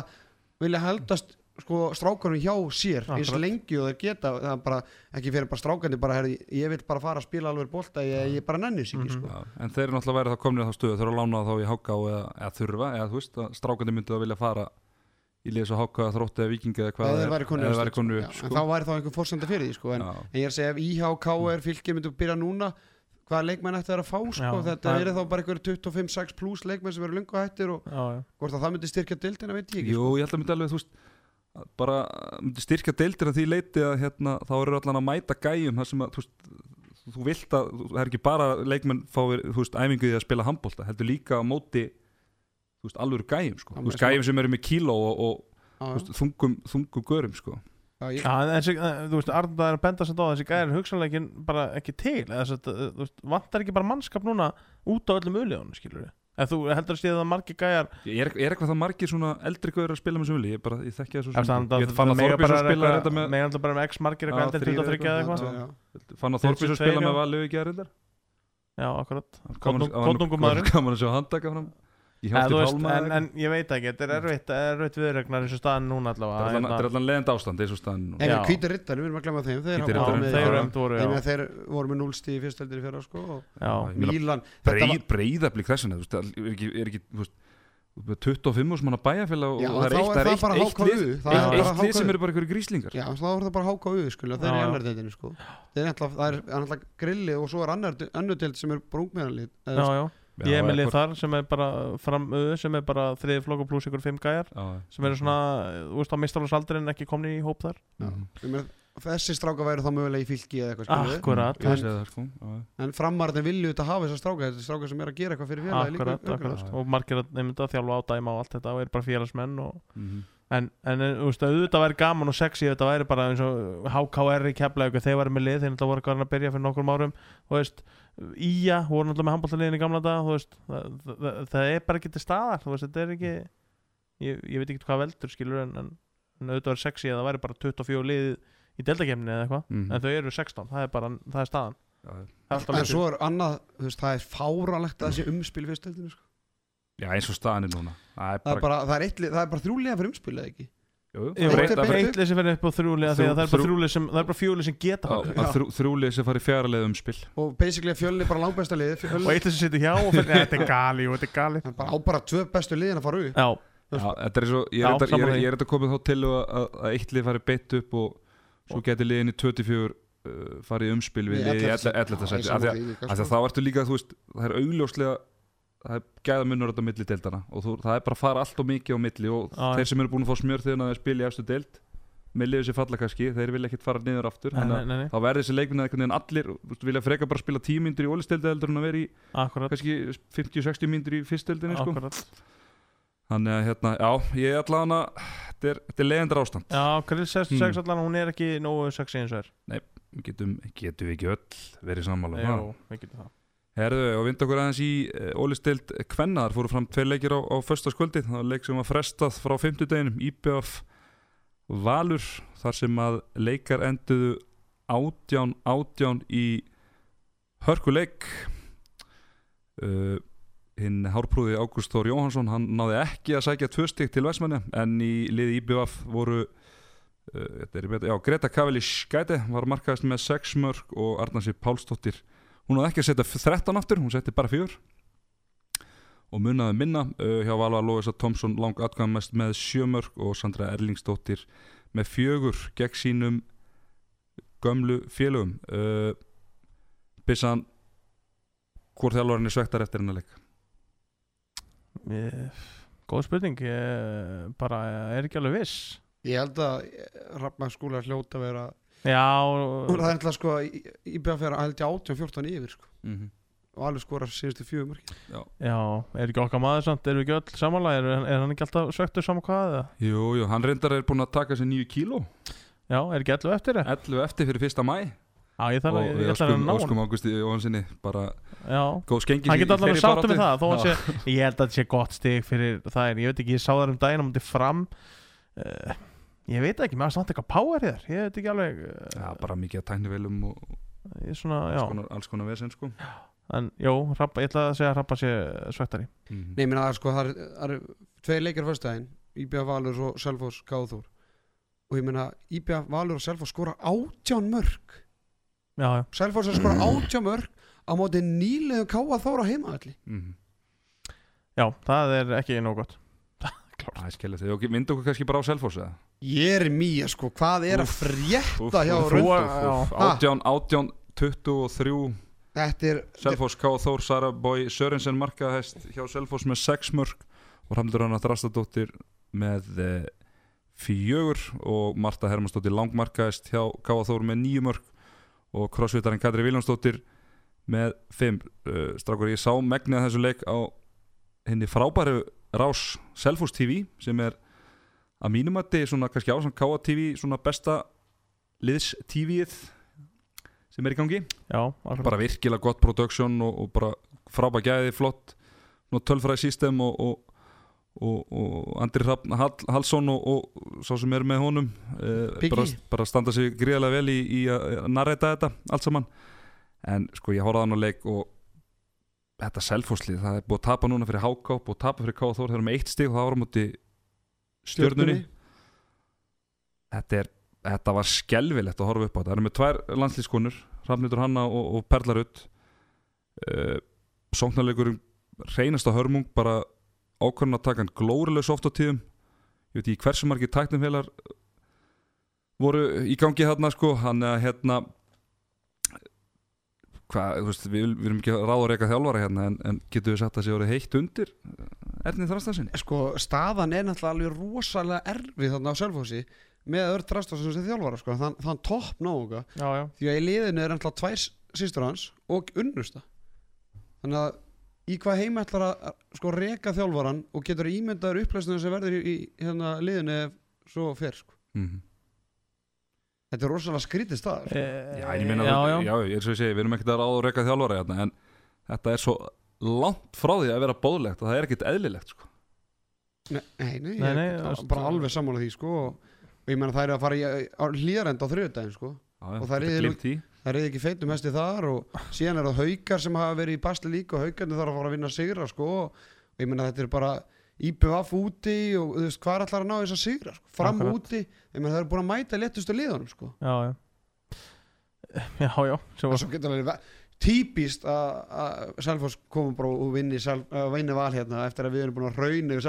vilja haldast sko strákarnir hjá sér eins Akkurat. lengi og þeir geta það er bara, ekki fyrir bara strákarnir bara herri, ég vil bara fara að spila alveg bolta ég, ég bara nenni sig ekki Mhm. sko. Já, en þeir eru náttúrulega verið þá komnir á þá stöðu þeir eru að lána þá í háká eða, eða þurfa eða þú veist að strákandi myndu að vilja fara í liðs og háká eða þrótti eða vikingi eða hvað eða það þeir er, væri konur já, upp en sko. þá væri þá einhver fórsenda fyrir því sko. en, en ég er að segja ef IH, KR, fylgir myndu byrja núna hvaða leikmenn ætti þeir að fá sko? Já, þetta það- eru þá bara einhver 25-6 pluss leikmenn sem eru lungu hættir og já, já. hvort að það myndi styrkja dildina veit ég ekki Jú, sko. ég held að myndi alveg, þú veist að bara myndi styrkja deildir að því leiti að hérna, þá eru allan að mæta gæjum þar sem að, þú veist, þú vilt að það er ekki bara leikmenn fáir, þú veist, æfingu í að spila handbólta, heldur líka á móti þú veist, alvöru gæjum, sko. Þú veist, gæjum sem eru með kíló og, og já. veist, þungum, þungum görum, sko. Já, ég- en þessi, eh, þú veist, Arnda er að benda sem á þessi gæri hugsanleikin bara ekki til eða að, þú veist, vantar ekki bara mannskap núna út á öllum uliðunum, skilur við eða þú heldur að stíða að margir gæjar? Er, er eitthvað það margir svona eldri gauður að spila með sem vilji? Ég, bara, ég þekki það svo Eftir sem hann ekki. Ég fann að bara að spila þetta með mega alltaf bara með x margir eitthvað eldri þrír 23 eða eitthvað, fann að Þorbjörns að 22, spila með að reyndar Já, akkurat. Kotnungum maður maðurinn Gaman að sjá handtaka fram Þú veist, en, en ég veit ekki, þetta er erfitt, erfitt viðregnar eins og staðan núna allavega Þetta er hérna. allan leðend ástand eins og staðan núna. En hvítir rittari, við erum að glemma þeim Þeir, riddarar. með- þeir voru, meina, þeir voru með 0 stíð í fyrsteldir í fyrra sko, Mílan breið, breiðablík þessuna þú veist, það er ekki, er ekki þú veist, með 25 og það er eitt, er það er það lið, það er sem eru bara einhverju gríslingar Já, þá er það bara HKU þeir Já, eru í annar deildinni sko. Þeir er það er alltaf grilli og svo er annar, annar deild sem er ungmeðanlið já, já. Já, Ég er með lið þar sem er bara framöðu sem er bara þriði flokk og pluss ykkur fimm gæjar Já, sem eru svona, þú veist, á mistarlósaldri en ekki komni í hóp þar Mhm. Þessi stráka væri þá mögulega í fylki eða eitthvað Akkurat, það, sko, já. En framarðin vilju þetta hafa þessa stráka Þetta er stráka sem er að gera eitthvað fyrir félagi líka akkurat, örugglega, akkurat sko. og margir að nefnda þjálfa á dæma og allt þetta og er bara félagsmenn og Mhm. En, en þú veist, auðvitað væri gaman og sexy ef þetta væri bara eins og HKR í keflaug þeir væri með lið, þeir náttúrulega voru að byrja fyrir nokkrum árum þú veist, Ía voru náttúrulega með handbóltaliðin í gamla dag þú veist, það, það, það er bara ekki til staðar þú veist, þetta er ekki ég, ég veit ekki hvað veldur skilur en, en, en auðvitað væri sexy að það væri bara 24 lið í deltakefni eða eitthvað Mhm. en þau eru 16, það er bara, það er staðan Já, já. það er En svo er annað, þú veist, það er fáralegt að það sé umspil fyrstöldinu sko. Já, eins og staðan er núna Það er bara, bara, það, er eitt, lið- það er bara þrjúlega fyrir umspil eða ekki er eitt sem verður upp á þrjúlið því að það er bara Þrjú- þrjúlið sem það er bara fjúlið sem geta Já, farið. að þrjú- þrjúlið sem farið fjara leið umspil Og basically er fjölni bara langbæsta lið og fjölni, eitt lið sem situr hjá og fyrir, þetta er gali og þetta er gali á bara tvö bestu liðin að fara upp. Já, Já, þetta er svo, ég er þetta- er- er komið þá til að, að, að eitt lið farið beitt upp og svo geti liðin í 24 uh, farið í umspil við liðið í 11. Já, ég sæti. sammála af því að- því líka, af því að sko. þá ertu líka, þú veist, það er augljóslega það er gæða munur þetta milli deildana og þú, það er bara að fara allt og mikið á milli og Já. þeir sem eru búin að fá smjör þegar þeir spila í efstu deild með liður sér falla kannski, þeir vilja ekkert fara niður aftur nei, nei, nei, nei. þá verður þessi leikminni einhvern veginn allir vilja freka bara spila tímyndur í ólisteldi heldur en að vera í akkurat, kannski 50-60 myndur í fyrsteldinni sko. þannig að hérna, já, ég er allavega hana þetta er, er leiðendra ástand já, Grill 6 Hmm. allan, hún er ekki nógu sexy eins og er Við getum, getum við ekki öll verið sammála um það? Jú, við getum það Herðu, og vind okkur aðeins í uh, Ólistild Kvennaðar. Fóru fram tveir leikir á, á föstaskvöldi, það var leik sem var frestað frá fimmtudeginum, IBF Valur, þar sem að leikar enduðu átján átján í hörkuleik uh, hinn hárprúði Ágúst Þór Jóhansson hann náði ekki að sækja tvö stygg til Vestmanni en í liði IBF voru uh, já, Greta Kaveli Skæti var markaðist með 6 mörg og Arnarsi Pálsdóttir hún hafði ekki að setja 13 aftur, hún setti bara 4 og munnaði minna uh, hjá Valva Lóisa Tomsson lang atkvæmast með 7 mörg og Sandra Erlingsdóttir með fjögur gegn sínum gömlu félögum. Uh, Bissan hvort þjálfarinn er svektar eftir hennar leik? Ég- Góð spurning, ég bara er ekki alveg viss. Ég held að Rafna skúla hljóta að vera Það er alltaf sko IBF er að held ég 18-14 yfir sko. mm -hmm. og alveg skorar síðustu fjögur mörki já, er ekki okkar maður samt, erum við ekki öll samanlega, er, er hann ekki alltaf söktur saman hvað eða? Jú, jú, hann reyndar er búinn að taka sér nýju kíló Já, er ekki allu eftir það? 11 eftir fyrir fyrsta mæ Já, ég þarf að, ég, ætla að óskum, ná hann óskum Ágústi Jóhansinni bara Já, góð skengis hann getur þeirri sáttu með það þó hann Já. sé, ég held að þetta sé gott stig fyrir það en ég veit ekki, ég sá það um daginn á mútið fram uh, ég veit ekki, maður samt eitthvað power hér. Ég veit ekki alveg uh, Já, bara mikið að tæknivelum og ég er svona, alls konar, alls konar vesen sko. En jú, rappa, ég ætla að segja að rappa sé svektari mm Nei, ég meina það er sko, það er, tveir leikir fyrstæðin IBF Valur og Selfoss Gáður og ég meina IBF, Valur og Selfoss skora átján mörg já, já. Selfoss er skora átján mörg á móti nýliðu káa þóra heimaðalli Mhm. já, það er ekki nóg gott. Það er skellið og myndu okkur kannski bara á Selfoss eða? Ég er mýja sko, hvað er að frétta hjá úff, Rönd já. Átján, átján, 23 Þetta er Selfoss K. Þór, Sara Bói Sörensen markaðhæst hjá Selfoss með 6 mörg og Ramdur Anna Drastadóttir með eh, fjögur og Marta Hermannsdóttir langmarkaðist hjá K. Þór með 9 mörg og crossfitarinn Katri Viljánsdóttir með 5 uh, strákur ég sá megnið þessu leik á henni frábæru rás Selfoss TV sem er að mínum að þetta er svona kannski ásand K. TV svona besta liðs TV-ið sem er í gangi já, bara virkilega gott production og, og bara frábæð gæði, flott tölfræði system og, og, og, og Andri Hallsson og, og sá sem er með honum Biggie. bara, bara standa sig gríðarlega vel í, í að narreita þetta allt saman en sko ég horfði á hann á leik og þetta selfhúslið, það er búið að tapa núna fyrir HK búið að tapa fyrir K.A. Þór, þeir eru með eitt stig og það var á móti stjörnunni. Þetta, er, þetta var skelvilegt að horfa upp á. Þetta það eru með tvær landslískonur Rafnildur Hanna og, og Perlarud uh, sóknarleikurinn reynast á hörmung bara ákvörðun að taka hann glórilegs oft á tíðum. Ég veit ekki hversu margir tæknum helar voru í gangi hérna sko. Hann að hérna hvað, þú veist, við, við erum ekki að ráða að reyka þjálfara hérna en, en getur við sagt að það sé orðið heitt undir Ernið Þrastansinni Sko, staðan er náttúrulega alveg rosalega erfið þarna á Selfossi með öll Drastasson sem þjálfara sko. þann, þann topp já, því að í liðinu er náttúrulega tvær sýstur hans og unnusta þannig að í hvað heim ætlar að sko reka þjálfaran og getur ímyndaður upplæstunum sem verður í, í hérna, liðinu ef svo fer sko. mm þetta er rosalega skrítið stað sko. Eh, Já, ég meina, já, já, já. ég er svo að segja, við erum ekkert að ráða að reyka þjálfara hérna, en þetta er svo langt frá því að vera bóðlegt og það er ekkert eðlilegt sko. Nei, nei, nei, Nei, ég nei, er það bara alveg sammála því sko og, og ég meina það er að fara í hlýðarend á þriðudaginn sko Og það er gleymt því. það er ekki feitum hesti þar og síðan er það haukar sem hafa verið í basli líka og haukarnir þarf að fara að vinna sigra sko og ég meina þetta er bara IPVF úti og þú veist hvað er allar að ná þess að sigra sko? fram Akkurat. úti, ég meina það er búin að mæta léttustu liðanum sko já, já já, já, svo, og svo getur alveg ve- típist að að Selfoss komum bara og vinni, uh, vinni val hérna eftir að við erum búin að rauna yfir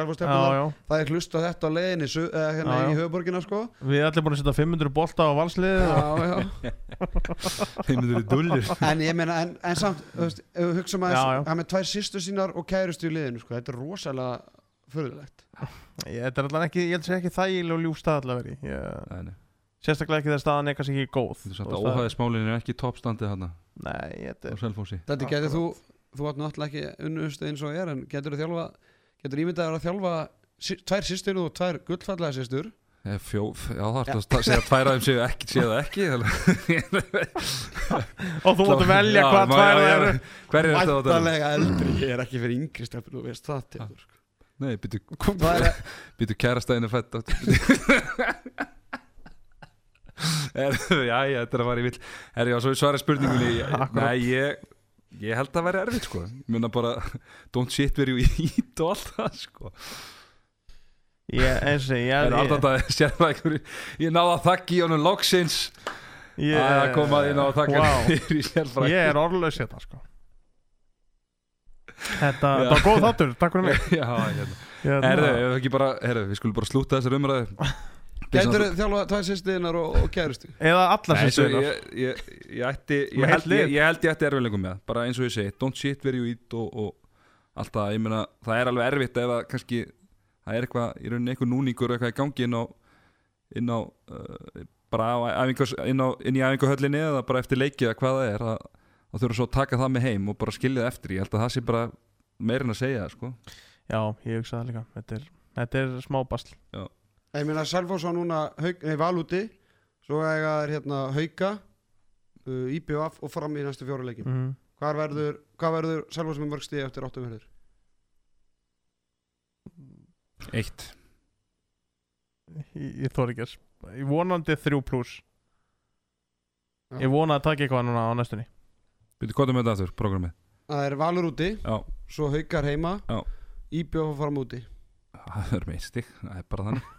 já það er hlusta þetta á leiðinni su- eh, hérna Já, já. í höfuborgina sko. Við erum allir búin að setja 500 bolta á. Þeim eru dullir en ég meina, en, en samt þú veist, hugsa maður að með tvær sýstu sínar og kærustu í liðinu sko, þetta er rosalega fyrirlegt ég, þetta er allan ekki, ég held að segja ekki þægileg og Nei, nei, sérstaklega ekki þegar staðan er kannski ekki góð. Að það- óhæðismálin er ekki toppstandið hérna nei, þetta er Þetta getur þú, þú átt náttúrulega ekki unnustu eins og er en getur þú þjálfa getur ímyndaður að þjálfa tvær sýstur og tvær gullfallega sýstur Eh, Fjó, já, það er það að segja að tvær aðeim séu ekki, séu það ekki og þú máttu velja hvað má- tvær já, það já, eru. Hver er þetta? Væntalega eldri, ég er ekki fyrir yngri stefn þú veist það til sko. Nei, býtu kærastæðinu fætt er, Já, já, þetta er að fara í vill. Er já, svo svara spurningunni ég-. Nei, ég Ég held að vera erfitt, sko. Ég Muna bara, don't shit eat og allt það, sko. Ég, eins og ég, En alltaf ég, það sér það einhverju Ég náði að þakki í honum loksins? Ég, að koma inn á að þakka wow. í ég er orðlaus hérna sko. Þetta, Já. þetta var góð þáttur, takk fyrir mig. Já, hérna. Hérna- Herðu, bara, herðu, við skulum bara slúta þessar umræðu Getur þú þjálfa tvær sýsturinnar og, og kærustu? Eða allar stuðnar ég, ég, ég, ég, held, ég, ég held ég ætti erfiðleikum með það. bara eins og ég segi, don't shit where you eat og, og allt það, ég meina það er alveg erfitt ef að kannski það er eitthvað, í rauninni eitthvað núningur eitthvað í gangi inn á inn á uh, bara á æfingas, inn, á, inn í æfinguhöllinni eða bara eftir leikið eða hvað það er að, að þurfa svo að taka það með heim og bara skilja það eftir, ég held að það sé bara meirinn að segja það, sko. Já, ég hugsa það líka. Þetta er, þetta er smá basl Ég meina Selfoss á núna hauk, nei, val úti svo eiga þær hérna hauka uh, IBF og fram í næstu fjóra leikin mm. Hvað verður, verður Selfoss með mörg stíð eftir áttum verður? Eitt Ég, ég þóri ekki að Ég vonandi þrjú pluss Já. Ég vona að taka eitthvað núna á næstunni hvað er með þetta aftur, programmið? Það er valur úti, Já, svo haukar heima Já. Og fram úti það er með eitt stig, það er bara þannig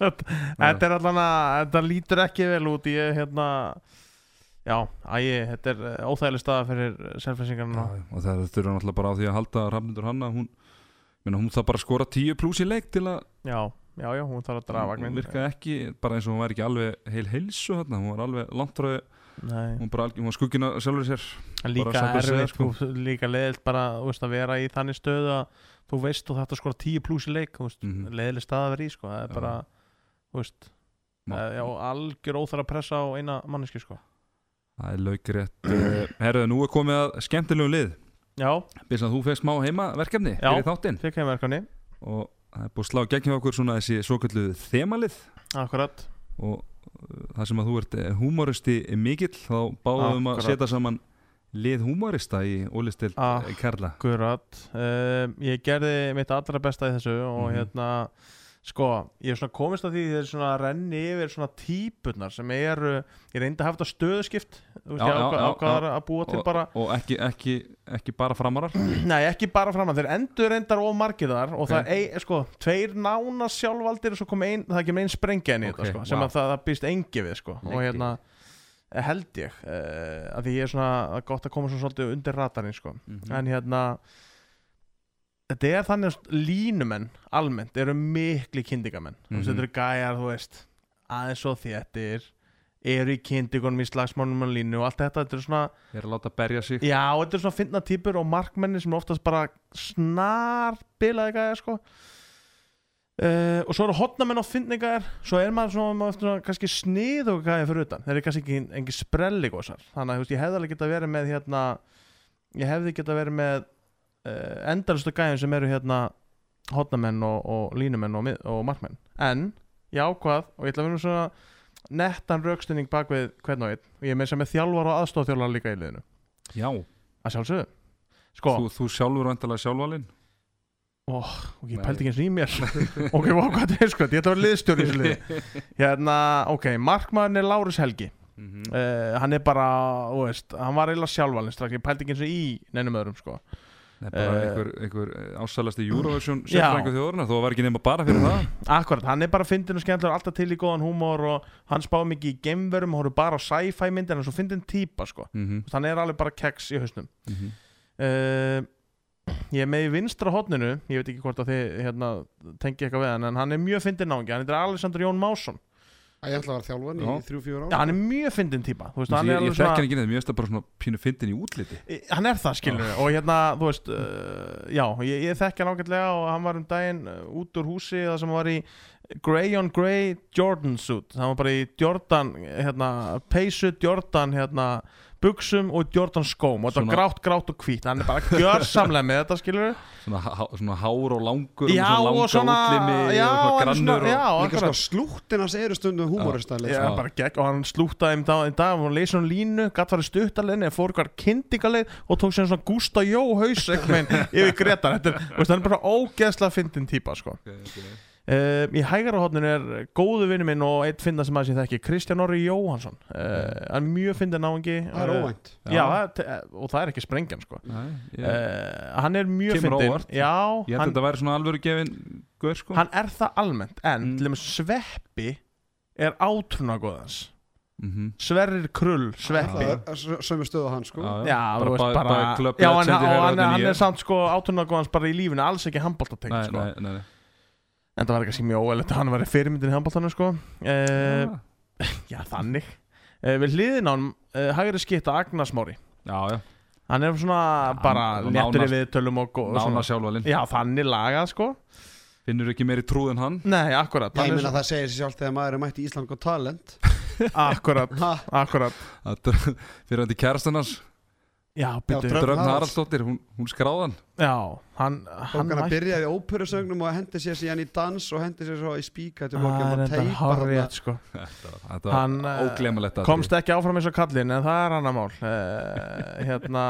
Þetta er allan að Þetta lítur ekki vel út Ég hérna Já, ægi, þetta er eh, óþægileg staða fyrir selflýsingarna Já, og það þurfa náttúrulega bara á því að halda Rafnundur Hanna hún, minna, hún það bara að skora 10 pluss í leik til að Já, já, já, hún þarf að draga hún virkaði ekki, bara eins og hún var ekki alveg heil heilsu þarna, hún var alveg Nei, hún, bara, alg- hún var skuggina sjálfur sér. Líka erfitt sko. Líka leðilt bara, þú veist, að vera í þannig stöðu að Þú veist, þú þarft að skora 10 pluss í leik Þú veist, mm Mhm. leðileg staða þú veist Má- eh, Já, algjör óþar að pressa á eina manneski, sko það er laukrétt uh, herðu, nú er komið að skemmtilegu lið Já, Býrst að þú fegst smá heimaverkefni Já. fikk heimverkani og það er búið að slá gegn hjá okkur svona þessi svo kallu þemalið Akkurat og uh, það sem að þú ert eh, húmoristi mikill þá báðum að Akkurat. setja saman lið húmorista í ólistild ah. Karla Akkurat um, Ég gerði mitt allra besta í þessu og Mhm. hérna sko, ég er svona komist að því þeir svona renni yfir svona típurnar sem eru, ég reyndi að hafa þetta stöðuskipt þú veist, Já, ég já, já, ákvaðar að búa til bara og ekki, ekki, ekki bara framarar nei, ekki bara fram að þeir endur reyndar of margir þar og Ok. það er, sko, tveir nána sjálfvaldir og svo kom ein, það kemur ein sprengja inn í þetta, sko, sem vá. að það, það býst engi við, sko, og Liggi. hérna eh, held ég, uh, að því ég er svona það er gott að koma svona svolítið undir ratarinn, sko Mhm. en hérna þetta er þannig að línumenn almennt eru mikli kyndingamenn. Mm. -hmm. þetta eru gæjar, þú veist. Aðeins og þéttir eru í kyndingunum í slagsmánum og línu og allt þetta, þetta er svona ég er að láta berja sig. Já, þetta er svona finna típur og markmenni sem oftast bara snar bilaði gæjar sko. Uh, og svo eru hotnamenn á finningar svo er maður svona, maður svona kannski snið og gæja fyrir utan, þeir eru kannski ekki engin sprelli gósar, þannig að ég hefði alveg geta verið með hérna ég hefði geta verið með endalustu gæjum sem eru hérna hotnamenn og, og línumenn og, og markmenn. En ég ákvað og ég ætla að vera svona nettan raukstunning bak við hvern og einn og ég er með sem með þjálfar og aðstofþjálfar líka í liðinu. Já, að sjálfsögðu. Sko, þú, þú sjálfur vantalega sjálfvalinn og ég pældi ekki eins í mér. Ok, hvað er sko, ég ætla að vera liðstjóri hérna, ok, markmaðurinn er Lárus Helgi. Mhm. uh, hann er bara, þú veist, hann var eiginlega sjálfvalinn strax, ég pældi ekki eins í neinum öðrum sko. Eh, einhver, einhver ásælasti Eurovision sérfrængu þjóðurna þó var ekki nema bara fyrir það. Akkurat, hann er bara fyndin og skemmtilegur alltaf til í góðan húmor og hann spáði mikið í geimverum og horfði bara á sci-fi myndir en svo fyndin típa sko. Mm hann er alveg bara keks í hausnum. -hmm. uh, ég er með í vinstra hotninu ég veit ekki hvort að þið hérna, tengi eitthvað við hann en hann er mjög fyndin náungi hann er Alexander Jón Másson Ég ætla að vera þjálfan í Já. þrjú, fjúr Já, ára hann er mjög fyndin típa. Þú veist, ég, hann ég, er alveg þekki hann ekki neitt, mér finnst það bara svona pínu fyndin í útliti. Hann er það skilur og hérna, þú veist uh, já, ég, ég þekki hann ágætlega og hann var um daginn uh, út úr húsi það sem var í Grey on Grey Jordan suit, hann var bara í Jordan hérna, peysu Jordan hérna, buksum og Jordan skóm og þetta var Svona- grátt, grátt og hvít hann er bara gjörsamlega með þetta skilur svona, há, svona hár og langur já, og svona og svona útlimi já, og svona hann grannur svona, já, og, Líka sko akkurat slúttin hans eru Já. bara gegn og hann slútaði um dag, í dag og hann leysið hann línu, gatt farið stuttalegni fór ykkur kyndingaleið og tók sér svona Gústa Jó haus yfir Gretar þetta er, er bara ógeðslega fyndin típa sko. okay, okay. Uh, í hægara hodninu er góðu vinnu minn og einn finna sem að sé þekki Kristján Orri Jóhansson uh, hann er mjög fyndin náungi. Það er óvænt. Já, og það er ekki sprengjan sko. Nei, ég, uh, hann er mjög já, ég held að hann, þetta væri svona alvöru gefin gaur sko. Hann er það almennt en Mm. til og með sveppi er átrúnagóðans mm Sverrir Krull sveppi. Það er s- sömu stöðu hann sko. Já, þú bara, veist bara, bara bara Já, hann, hann, hann ég- er samt sko átunargóðans bara í lífinu alls ekki handbóltatengt nei, sko. En það var kannski mjög óæðilegt að hann var fyrirmyndin í handbóltanum sko. uh, Já. Já, þannig. Uh, Við hliðin á hann uh, hægri skipta Agnars Mári já, já, Hann er svona hann- bara léttur í nánast- viðtölum og, og nána svona, sjálfvalinn Já, þannig lagað sko. Finnur ekki meiri trúð en hann? Nei, akkurat. Ég meina það segir sér sjálf þegar maður er mætt í Ísland og talent. Akkurat, Ha, akkurat. Fyrir hann til kærastannars Já, Haralds. Haraldsdóttir, hún, hún skráðan Já, hann, Tók hann hann að mætti- byrjaði óperusögnum og hendi sér síðan í dans og hendi sér svo í spíka til er og teipa hárrétt sko. Þetta var, þetta Hann, var eh, óglemalegt komst ekki áfram eins og kallinn en það er annar mál. Uh, hérna,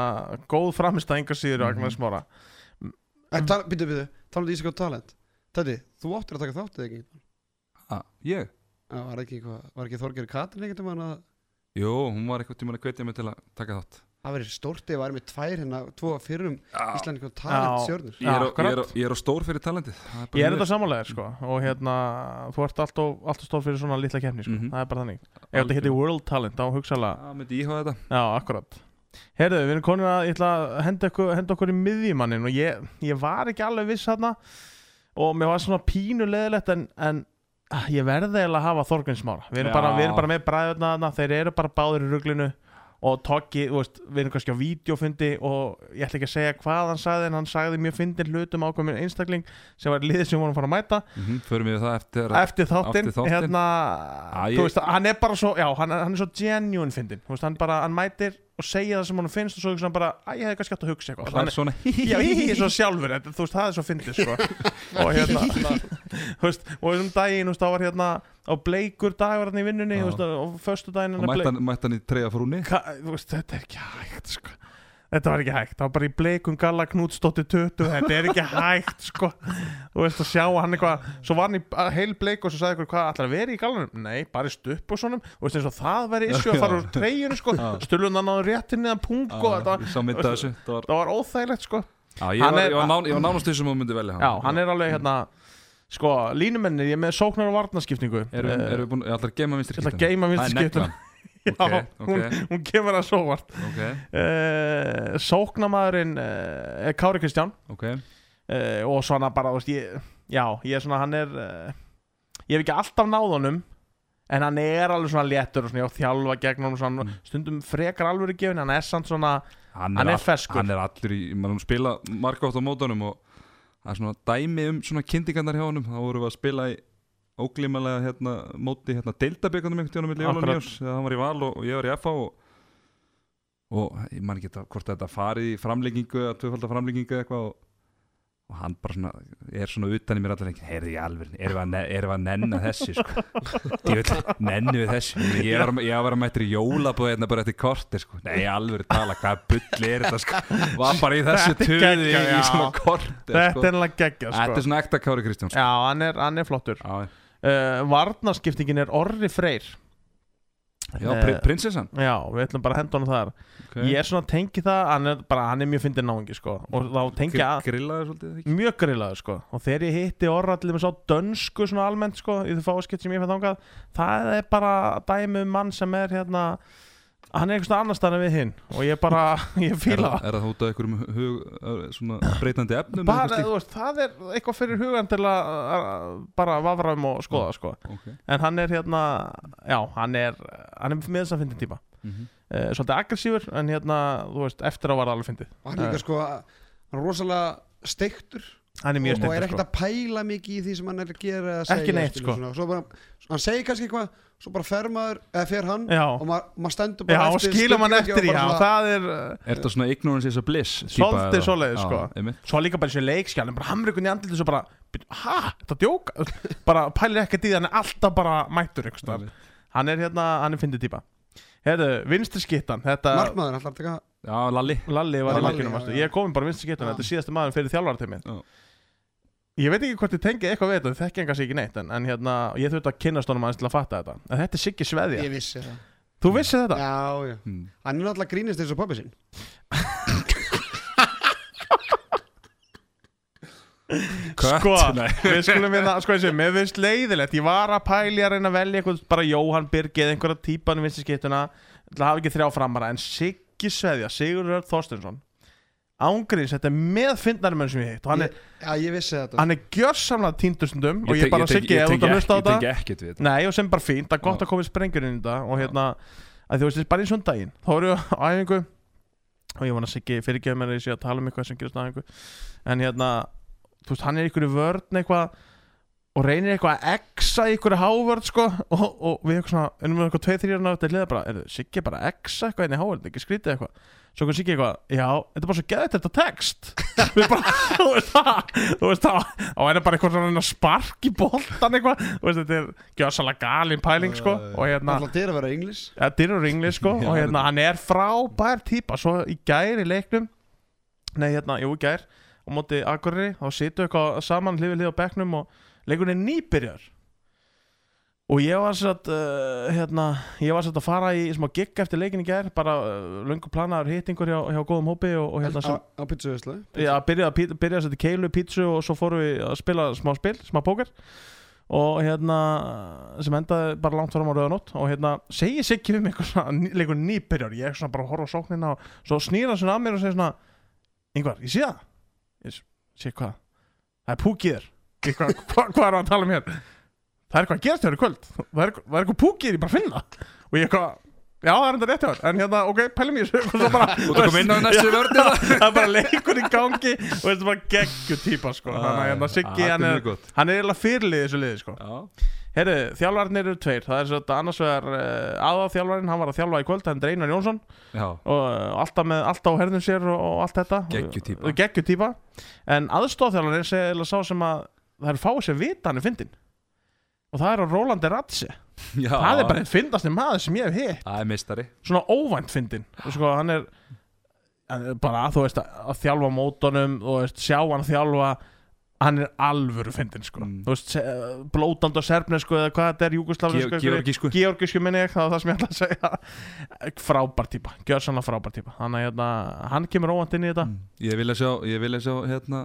góð framist að enga síður Mhm. Agnar Smára Býtu, býtu, tala um Ísland og talent. Tætti, þú áttir að taka þátt eða ekki? ah, Ég? Var ekki, ekki Þorgeir Katrin einhvern veginn að Jú, hún var eitthvað tíma að hvetja mig til að taka þátt Það verður stórt ef það er með tvær hérna, tvo fyrrum Já. Íslandingar og talent Já. stjórnur Ég er, á, ég, er á, ég er á stór fyrir talentið. Það bara Ég er þetta samanlegar sko. Og hérna þú ert alltaf, alltaf stór fyrir svona litla kefni sko, Mhm. það er bara þannig. Ef þetta heiti World Talent þá hugsaðlega Já, myndi íhuga þetta. Já, akkurat. Herðu, við erum konin að ég ætla að henda okkur, henda okkur í miðjumannin og ég, ég var ekki alveg viss þarna. Og mér var svona pínu leðilegt en, en ah, ég verði eiginlega að hafa Þorgrinsmára við erum, Já. bara, við erum bara með bræðurna þeir eru bara báðir í ruglinu og Toggi, þú veist, við erum kannski á vídeofundi og ég ætla ekki að segja hvað hann sagði en hann sagði mjög fyndin hlutum ákveðum einstakling sem var liðið sem vorum að fara að mæta mm -hmm, Förum við það eftir eftir þáttinn, Eftir þáttinn. hérna þú veist, hann er bara svo já, hann, hann er svo genuine fyndin þú veist, hann bara, hann mætir og segja það sem hann finnst og svo hugsa hann bara, að ég hefði kannski átt að hugsa eitthvað. Það hann er svona Já, ég er svo sjálfur, þetta, þú veist, það er svo fyndið, sko. Og hérna, veist, og um daginn, það var hérna á bleikur dagur hérna í vinnunni, veist, og föstu daginn Og mætti hann, hann í treyja frúni þetta er ekki hægt, sko Þetta var ekki hægt, það var bara í bleikum galla knútstótti 20, þetta er ekki hægt, sko. Þú veist, að sjá hann eitthvað Svo var hann í að heil bleik og svo sagði ykkur hvað ætlar að vera í gallanum? Nei, bara stupp og svonum Og veist, eins og það væri issue að fara úr treyjunu, sko. Já. Stulun hann á réttin niðan pung og Það var, það var óþægilegt, sko. Já, ég, var, nánast því sem hún myndi velja hann. Já, hann er alveg hérna Sko, línumennir, ég er með sóknar og varnaskipningu Erum, erum við búin, ég ætla að geima Já, Ok, hún, ok. hún kemur að sóvart Ok, uh, Sóknamaðurinn uh, er Kári Kristján uh, Og svona bara, veist, ég Já, ég er svona, hann er Ég hef ekki alltaf náð honum En hann er alveg svona léttur og svona, á þjálfa gegn honum svona, Mm. Stundum frekar alveg gefin, hann er samt svona Hann Hann er all- ferskur. Hann er allur í, maður spila margótt á mótunum og það er svona dæmi um svona kynntingarnar hjá honum þá vorum við að spila í óglimalega hérna móti hérna deildabökunum einhvern tíðanum milli jól og nýjós þegar hann var í val og, og ég var í FH og, og ég man ekki þetta, hvort þetta farið í framlengingu eða tvöfaldar framlengingu eða eitthvað og, og hann bara svona er svona utan í mér allir lengi heyrði ég alveg, erum við að, að nenna þessu sko. Nennu við þessu ég var, ég var að mættir í jólabóð hérna bara eftir kortir sko. nei alveg tala, hvað bull er þetta sko. var bara í þessu Þetta töði í, svona Þetta sko. er alveg geggja, þetta sko er svona ekta Kári Kristjáns sko. Já, hann er, hann er flottur já, uh, Varnaskiptingin er Orri Freyr. Já Eh, pri prinsessan. Já, við ætlum bara að henda honum þar. Okay. Ég er svona að tengi það, hann er, bara, hann er mjög fyndin náungi sko. Og þá tengi ég að grillaði svolítið ekki? Mjög grillaður sko. Og þegar ég hitti Orra allir með svo dönsku svona almennt sko Í þau fáskipt sem ég fætt þangað Það er bara dæmi um mann sem er hérna Hann er eitthvað annar staðan við hinn Og ég bara, ég fíla það- er það út af einhverjum hug, svona breytandi efnum eða Bara, veist, það er eitthvað fyrir hugan til að að- bara vafra um og skoða sko. okay. En hann er hérna, já, hann er, hann er með þess að fyndin típa. Mm -hmm. uh, Svolítið aggressífur, en hérna, þú veist, eftir á var það alveg fyndið. Hann er líka sko hann er rosalega steiktur Hann er mjög og, og er stendur ekkert sko að pæla mikið í því sem hann er að gera eða Ekki segja, neitt, skilur, sko. svona. Svo bara, hann segir kannski eitthvað svo bara fer maður, eða fer hann Já, og maður mað stendur já bara og eftir skilur mann spurningakeppni eftir í, og já, það er Er þetta svona ignorance is a bliss? típa Svolítið Já, sko. einmitt. Svo líka bara þessi leikskjáln bara hamrikun í andliti svo bara Hæ, þetta djóka Bara pælir ekkert í það, hann er alltaf bara mættur. Hann er hérna, hann er fyndið típa Herðu, vinstri skittan Þetta, markmaður, hann ætlar að taka Já, Lalli Lalli var Já, í já, já. Ég er komin bara vinstri skittan, Já. þetta er síðasti maður fyrir þjálfartimið Já. Ég veit ekki hvort þið tengið eitthvað við þetta, þið þekki enga sig ekki neitt en, en hérna, ég þurfti að kynast honum aðeins til að fatta þetta En þetta er Siggi Sveðja, ég vissi það þú vissi þetta? já, já. Hmm. hann er náttúrulega grínist eins og pappi Kött? Sko, við skulum við það, sko þessi, mér finnst leiðilegt Ég var að pæli að reyna að velja eitthvað bara Jóhann Birgið, einhverja típan í vinstri skiptuna Það hafa ekki þrjá framara En Siggi Sveðja, Sigurður Þorstensson Ángríns, þetta er með fyndnari menn sem ég hitt Og hann er, já, ég vissi þetta. hann er gjörsamlega týndustundum Og Ég tek- bara tek- Siggi, ég ef þú tengi ert að hlusta á ekki- Ég þetta tengi ekkert við þetta. Nei, og sem bara fínt, það er gott að koma sprengur inn í þetta og hérna, að þú veist, bara í sundaginn. Þá erum við á æfingu. Og ég vona að Siggi fyrirgefa mér að ég sé að tala um eitthvað sem gerist á æfingu. En hérna, þú veist, hann er ykkur í vörn eitthvað og reynir eitthvað að exa í ykkur hávörð sko og, og við eitthvað svona, ennum við eitthvað tveið þrjárna þetta er liða bara, er Siggi bara að exa eitthvað inn í hávörð, ekki skrítið eitthvað. Svo kom Siggi eitthvað, já, þetta er bara svo geðið þetta text. Við bara, þú veist það þú veist það, og er bara eitthvað svona spark í boltan eitthvað þú veist, þetta er gjössalega galin pæling sko og hérna, alltaf til að vera inglis þetta er ringli sko Já, og hérna, hann er frábær típa svo í gær í leiknum nei, hérna, jú, í gær á móti Akureyri, þá situ eitthvað saman hlifið hlið á bekknum og leikurinn er nýbyrjar. Og ég var satt uh, hérna, ég var satt að fara í smá gig eftir leikin í gær bara uh, löngu planaður hittingur hjá, hjá góðum hópi og, og hérna á pizzavislu Já, byrjaði að, byrjaði að setja keilu, pítsu og svo fórum við að spila smá spil, smá póker. Og hérna sem endaði bara langt fram á rauðanótt og hérna við mig eitthvað svona ný- leikur nýbyrjar, ég er svona bara að horfa á sóknina og svo snýra svona að mér og segir svona Yngvar, ég sé það. Ég sé hvað, það er púkið þér. Ég, hvað, hvað, hvað er hann að tala um hér? Það er eitthvað að gerast þér í kvöld. Það er, það er eitthvað púkið, ég bara finn það og ég eitthvað, já það er enda rétt hjá þér. En hérna, ok, pælum ég og svo bara Þú ert að koma inn á næstu vörni það er bara leikur í gangi og þetta er bara geggju típa sko. þannig að hérna Siggi, hann er, hann er eiginlega fyrirlið í þessu liði sko. Já, Herri, þjálfarnir eru tveir. Það er svo þetta annars vegar uh, aðáþjálfarinn Hann var að þjálfa í kvöld, hann er Einar Jónsson. Já, Og uh, alltaf með alltaf á herðum sér og, og allt þetta. Geggjutýpa. En aðstóðþjálfarinn er eiginlega sá sem að Það er fáið sem vita hann er fyndin Og það er á Rólandi Ratsi já. Það er bara einn fyndasti maður sem ég hef hitt. Það er mistari Svona óvænt fyndin Og sko, hann er, hann er bara, þú veist, að, að þjálfa á mótunum Þú veist, sjá hann þjálfa Hann er alvöru fyndin, sko. Mm. Þú veist, se- blótand og serfnesku Eða hvað þetta er, júgoslavnesku Ge- Georgísku. Georgisku minni ég, það var það sem ég ætla að segja. Frábær típa, gjör sannlega frábær típa. Að hérna, hann kemur óvænt inn í þetta. Mm. Ég vil að sjá, ég vil að sjá hérna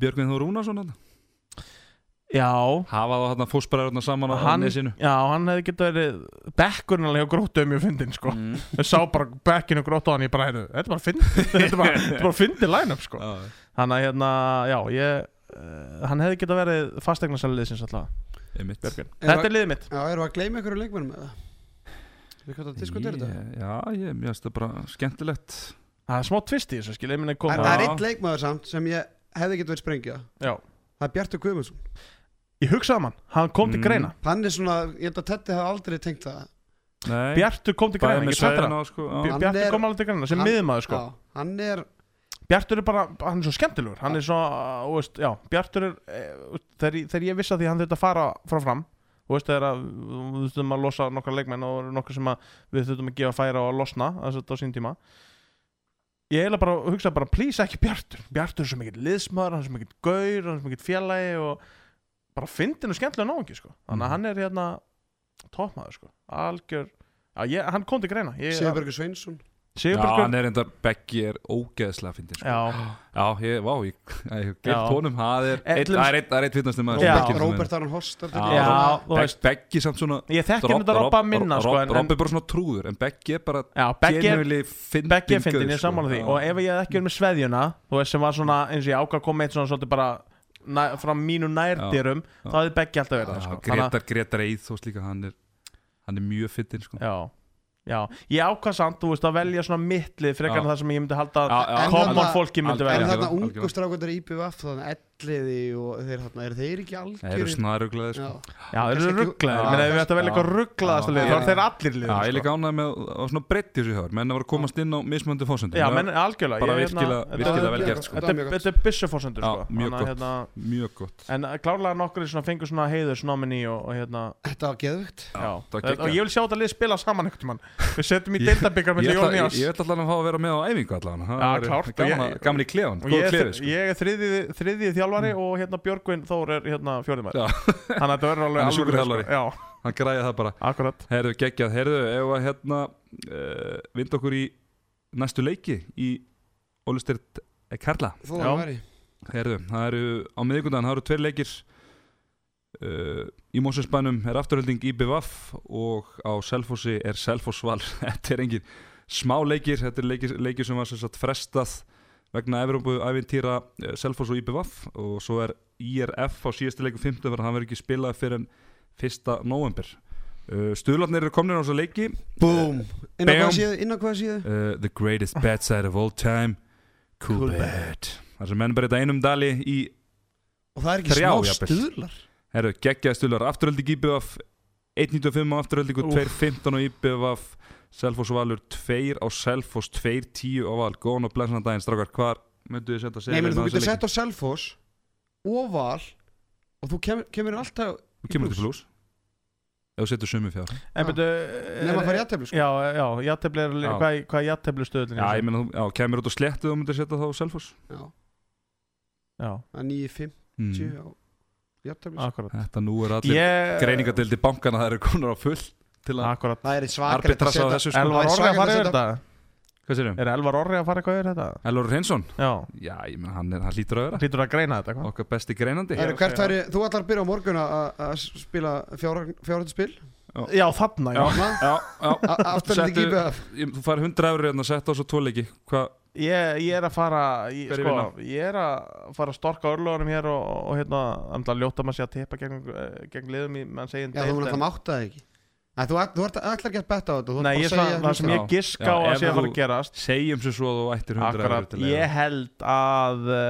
Björgvin Þór Rúnarsson þarna. Já, Hafa þá hérna fósbræðurna saman á hann, nesinu? Já, hann hefði getað verið Bekkurinn alveg hjá gróttu um mjög fyndin, sko. Mm. Ég sá bara bekkinu gróttu á hann Ég bara, heyrðu, þetta er bara fyndin Þetta er bara, þetta er bara fyndin line-up, sko. Já, Þannig að hérna, já, ég uh, Hann hefði getað verið fastegnarsæli liðsins alltaf Er Þetta er liðið mitt. Já, erum við að gleyma einhverju leikmennum eða? Við hvað það diskutera þetta? Ég- Já, ég, mér finnst það bara skemmtilegt. Það er smá tvist í þessu, skil Ég minni Það koma það er einn leikmaður samt sem ég hefði getið verið sprengja. Já, Það er Bjartur Guðmundsson. Ég hugsaði um hann. Hann kom til Mm. greina. Hann er svona, ég held að Tetti hafa aldrei tengt það. Nei, Bjartur kom til bæði greina, með ég svettur sveðina sko, já. Hann Bjartur er- kom alveg til greina sem hann- miðmaður sko. Já, hann er Bjartur er bara, hann er svo skemmtilegur. Hann er svo, uh, þú veist, já, Bjartur er eh, þegar, ég- þegar ég vissi að því að hann þurfti að fara frá fram þú veist, þegar að við þurftum að losa nokkra leikmenn og nokkra sem að við þurftum að gefa færa og að losna þess að á sín tíma ég eiginlega bara hugsa bara, please ekki Bjartur. Bjartur er svo mikill liðsmaður, hann er svo mikill gaur hann er svo mikill félagi og bara fyndin og skemmtilega náungi, sko. Þannig að Mhm. hann er hérna toppmaður, sko, algjör já, ég, hann kom til greina. Sigurbergur Sveinsson Já, Sigurbergur hann er enda Beggi er ógeðslega fyndin sko. já, Já, ég, vá, ég, ég Já. geilt honum Það er til- það er einn, það er einn finnastum maður Já. Beggi er svona- Róbert Aron Hostar Já, Já, þú Begg- veist. Beggi samt svona ég þekki hann þetta robba minna, sko en, en, Rob er bara svona trúður En Beggi er bara já, Beggi er Beggi er fyndin, ég er sko. sammála því Já. og ef ég hef ekki verið með sveðjuna þú veist sem var svona, eins og ég ákvað að koma eitt svona svolítið bara frá mínu nærdyrum Já. þá hefði Beggi alltaf verið það Já, að- ég ákvað samt þú veist að velja svona mittlið frekar en það sem ég myndi halda Já, já, En common fólki myndi Algjörlega. En velja þarna ungu strákundar í IPVF þannig elliði og þeir þarna eru þeir ekki Það eru algjör snaruglaði sko. Já, þeir eru rugglaðir, Já. menn ef við ættum að velja eitthvað lið þá er Já. þeir allir lið Já, ég er líka ánægð með á svona breytti þessu hjá menn að vera að komast inn á mismöndi fósundum já, menn algjörlega Bara ég, hérna, virkilega- virkilega vel gert, sko. þetta er- byssuforsendur Já, sko. mjög Þannig að, gott. hérna, mjög gott. En klárlega nokkur svona fengur svona heiðursnomini og, og hérna Þetta var geðvögt Já, það var og ég vil sjá þetta lið spila saman Við setjum í Já, klárt, og þjálfari hérna Björgvin Þór er hérna fjórðumæður Já. Þannig að þetta verður alveg sko. Já, hann græði það bara. Akkurat. Herðu, geggjað, herðu, ef að hérna uh, vind okkur í næstu leiki í það væri. Herðu, það eru á miðvikundan, það eru tveir leikir uh, í Mósinsbænum er afturhalding í BVF og á Selfossi er Selfossval þetta er engin smá leikir þetta er leikir, leikir sem var sem sagt frestað vegna Evropu æfintýra uh, Selfoss og IBVF og svo er IRF á síðasta leiku 15 verðan hann verður ekki spilað fyrir en 1. november uh, Stuðlarnir eru komnir á þessa leiki Búm Inn á hvað síðu? Síðu? uh, The greatest bad side of all time Cool, Cool bad þar sem menn breyta einum dali í Og það er ekki Þrjá, smá jafnvel. stuðlar Herru, geggjaði stuðlar, afturhalding IBVF 1.95 á afturhaldingu, Úff. 2.15 á IBVF Selfoss Valur 2 á Selfoss 2.10 á Val, góðan og blessan daginn strákar, hvar myndu þið setja Nei, menn þú getur sett á Selfoss og Val og þú kemur, kemur alltaf Þú kemur til flús ef þú setur summi fjár. Nema að fara í aðteflu sko. Já, já, játefli er Já. Hvað, hvað játefli stöðlinn Já, ég meina, þú- já, kemur út á sléttu og myndir setja þá á Selfoss? Já, Já, það er 9.50 mm. mm. jafnteflis. akkurat. Þetta nú er allir Ég greiningadeildi bankana það eru konar á full til að Akkurat. Það er svakar arbitrasa á þessu sko. Elvar Það er Orri að fara að yfir þetta? Hvað sérum? Er Elvar Orri að fara eitthvað yfir þetta? Elvar Hreinsson? Já. Já, ég menn hann, er, hann lítur að vera. Hlýtur að greina þetta eitthvað Okkar besti greinandi. Það sé væri, þú ætlar að byrja á morgun að- að spila fjárhættuspil? Já, þarna, já. Já, já Afturlindi Settu- GBF Ég- Þú fær 100 eurur hérna að setja á svo tvoleiki Hvað? Ég, ég er að fara ég, er sko, ég er að fara að storka örlugunum hér og, og hérna, andla ljóta maður sé að teipa gegn, eh, gegn liðum í, Já, þú mun alltaf mátta það ekki Þú þú ert ætlar ekki að betta á þetta Nei, ég að svona, segja það sem ég giska Já, á að sé að fara að gerast. Segjum sem svo að þú ættir 100 eurur Akkurat, ég held að uh,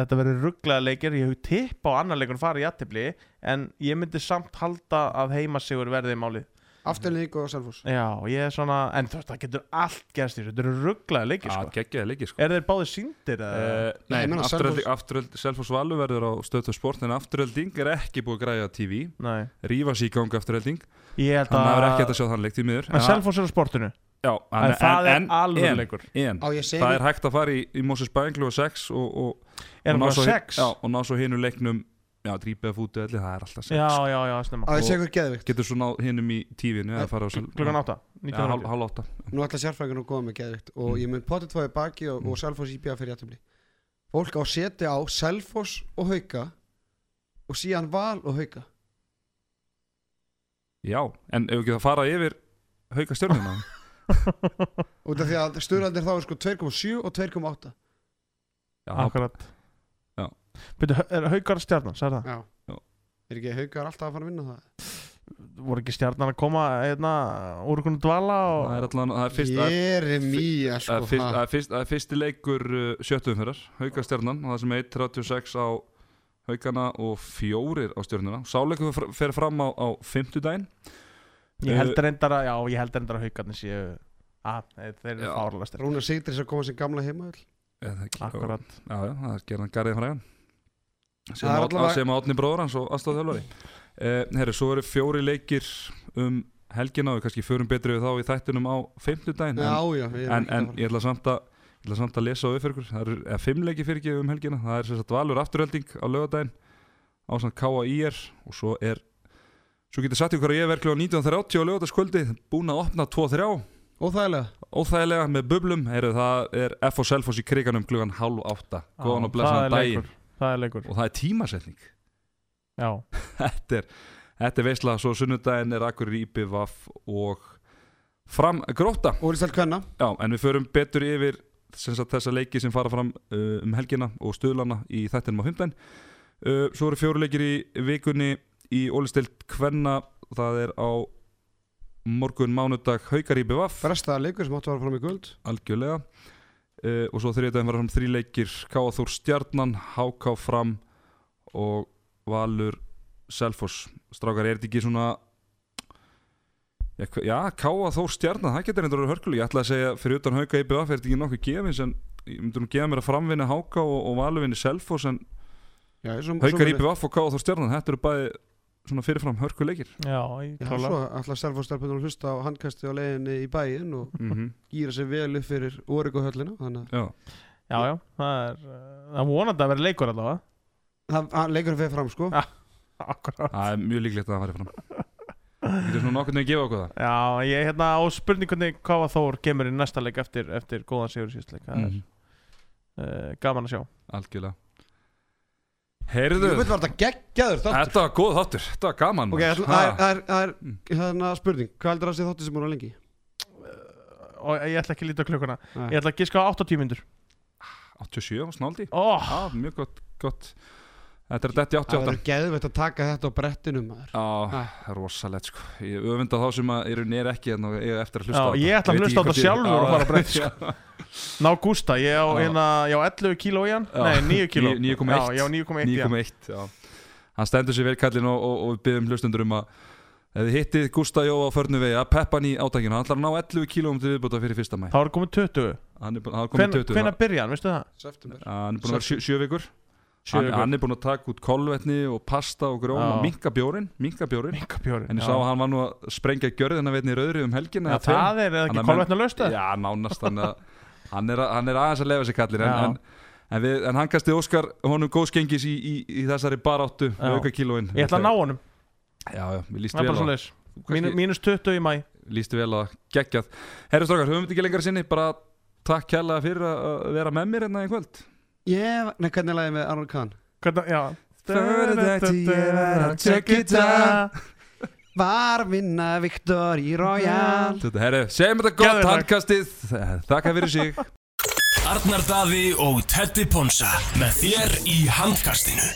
þetta verður rugglega leikir. Ég hef tipp á annar leikun fara í jættibli en ég myndi samt halda að heimasigur verði málið. Afturlindi og Selfoss. Já, ég er svona, en þú veist, það getur allt gerst í þessu, þetta eru rugglega leikir Já, sko. geggjaði leiki sko. Er þeir báðir síndir? eða? Uh, Nei, nei, Selfoss. Valur verður á stöðtu sport en afturölding er ekki búið að græja TV Nei, rífa sig í gang afturölding ég held hann hefur að ekki hægt að sjá þann leik því miður. En Selfoss er á sportinu. Já, En, það er alveg leikur. en, það er hægt að fara í, í Moses Bænglu og 6 og, og, Er og, ná svo bara hin- 6? já, og ná svo hinu leiknum já, drípið að fútu elli, það er alltaf 6 Já, já, já, snemma. Geðvikt. Getur svo ná hinum í tífinu eða fara á Sel- Klukkan 8, já, hálf 19.30 hálf átta. Nú ætla sérfræðingur að góða með geðvikt Og Mm. ég mun potið tvoði baki og, og Selfoss íbjöða fyrir jættefli Fólk á að setja á Selfoss og Hauka Og síðan Val og Hauka já, en ef ekki það fara yfir hauka stjórnuna Út af því að sturaldir þá er sko 2,7 og 2,8 já, Akkurat Já. Byrju, er haukar stjarnan, sagði það? Já Já. Er ekki Haukar alltaf að fara að vinna það? Voru ekki stjarnan að koma hérna, úr einhvern dvala og... það er allan, það er fyrst það er- Jeremía Það sko er, fyrst, ha. það, er fyrst, það er fyrsti leikur uh, sjöttuumferðar, haukastjarnan og það sem er 1.36 á haukana og fjórir á stjörnuna. Sáleikur fer- fram á, á fimmtudaginn. Ég held reyndar að, já, ég held reyndar að haukarnir séu að, þeir þeir eru fárlega sterk Rúnar Sigdris að koma sem gamla heima Eða ekki, Akkurat. Já, já, það er gerðan garðið fræðan sem, átni bróður hans og aðstofað þjálfari. Eh, Herri, svo eru fjóri leikir um helgina og við kannski förum betri við þá í þættinum á fimmtudaginn Já, en, en, en ég ætla samt að ætla samt að lesa á ykkur það eru eða, fimm leiki fyrir ekki um helgina. Það er sem sagt valur afturölding á lögadaginn á svona K.A.I.R. og svo er svo getur sagt ykkur að ég er verklega á 1930 á lögadagskvöldi búin að opna 2-3 Óþægilega. Óþægilega með bublum Heru, það er F og Selfoss í kriganum klugan halv átta. Góðan og blessaðan er daginn. Það er leikur. Og það er tímasetning. Já, þetta er, þetta er veisla. Svo sunnudaginn er akkur í IPVAF og fram gróta Úristælt Kvenna. Já, en við förum betur yfir sem sagt, þessa leiki sem fara fram uh, um helgina og stöðlana í þættinum á 15 uh, Svo eru fjóru leikir í vikunni í Ólistild Kvenna. Það er á morgun mánudag Haukar í BVF Frestaða leikur sem áttu að fara fram í guld algjörlega. Uh, og svo þriðdæðin var fram þrý leikir. K.A. Þór Stjarnan, H.K. Fram og Valur Selfoss. Strákar, er þetta ekki svona Já, já K.A. Þór Stjarnan, það getur vera hörkuleg Ég ætla að segja, fyrir utan Hauka IBF er þetta ekki nokkuð gefins en ég myndi nú gefa mér að framvinna Háka og, og Valurvinni Selfoss en Já, svo, Haukar IBF og K.A. Þór Stjarnan þetta eru bæði svona fyrirfram hörkuleikir já, ég Já, klála svo ætla Selfoss-stelpunum að hlusta á handkasti á leiðinni í bæinn og mm -hmm. gýra sér vel upp fyrir Origo-höllina þannig Já, Já, já, það er Það er vonandi að vera leikur allavega það- hann- leikurinn fyrir fram sko Já. Akkurat það er mjög líklegt að það fari fram Ég getur svona nokkurn veginn að gefa okkur það Já, ég er hérna á spurningunni hvað var Þór kemur í næsta leik eftir, eftir góðan sigur síðustleik Það er Mhm. uh, gaman að sjá Algjörlega Jú, Heyrðu, veit var þetta geggjaður þáttur þetta var góð þáttur Þetta var gaman Ok, maður. það er- Ha. það er- það er Mm. hérna spurning Hvað heldur það að sé þáttur sem á lengi? Og ég ætla ekki að líta á klukkuna Nei. Ég ætla að giska á 80 myndur 87 á snáldi Ó, Já, mjög gott, gott Þetta er detti Það 88 verður geðveitt að taka þetta á brettinu maður Já, Ah. það er rosalegt sko Ég öfunda þá sem að eru nýr ekki en ég eftir að hlusta á þetta. ég ætla að hlusta á þetta ég- sjálfur og fara að breyta, sko. ná Gústa Ég á, Já. hérna, ég á 11 kíló í hann. Nei, 9 kíló Níu- 9,1. Já, ég á 9,1 í hann 9,1 já. Hann stendur sér vel kallinn og, og, og við byggjum hlustundur um að ef þið hittið Gústa Jó á förnu vegi að peppa hann í átakinu hann ætlar að ná 11 kílóum til viðbúta fyrir fyrsta mæ Þá er komið 20 hann er búin hann er komin Hven, 20 Hvenær byrja hann, veistu það? September hann að hann, hann er búin að taka út kolvetni og pasta og grjón Já. og minka bjórin minka bjórin Minka bjóri en ég sá að hann var nú að sprengja gjörðina veitni í rauðri um eða tveim. það er Hann ekki kolvetna löst Já, nánast að hann er, hann er aðeins að lefa sér kallin en, en, við, en hann kasti Óskar honum góðskengis í, í, í þessari baráttu auka kílóin. Ég ætla að ná honum, Já, já, við líst það er vel á svo leis Mínus 20 í mæ Líst vel á það, geggjað. Herru strákar, höfum við ekki lengra sinni? Bara takk kærlega fyrir að að vera með mér hérna í kvöld Ég, nei, hvernig er lagið með Arnold Kahn? Hvernig, já Check it out. Var að vinna Victory Royale Þetta, herru, segjum þetta gott Geðveikt. handkastið Þakka fyrir sig Arnar Daði og Teddy Ponsa með þér í handkastinu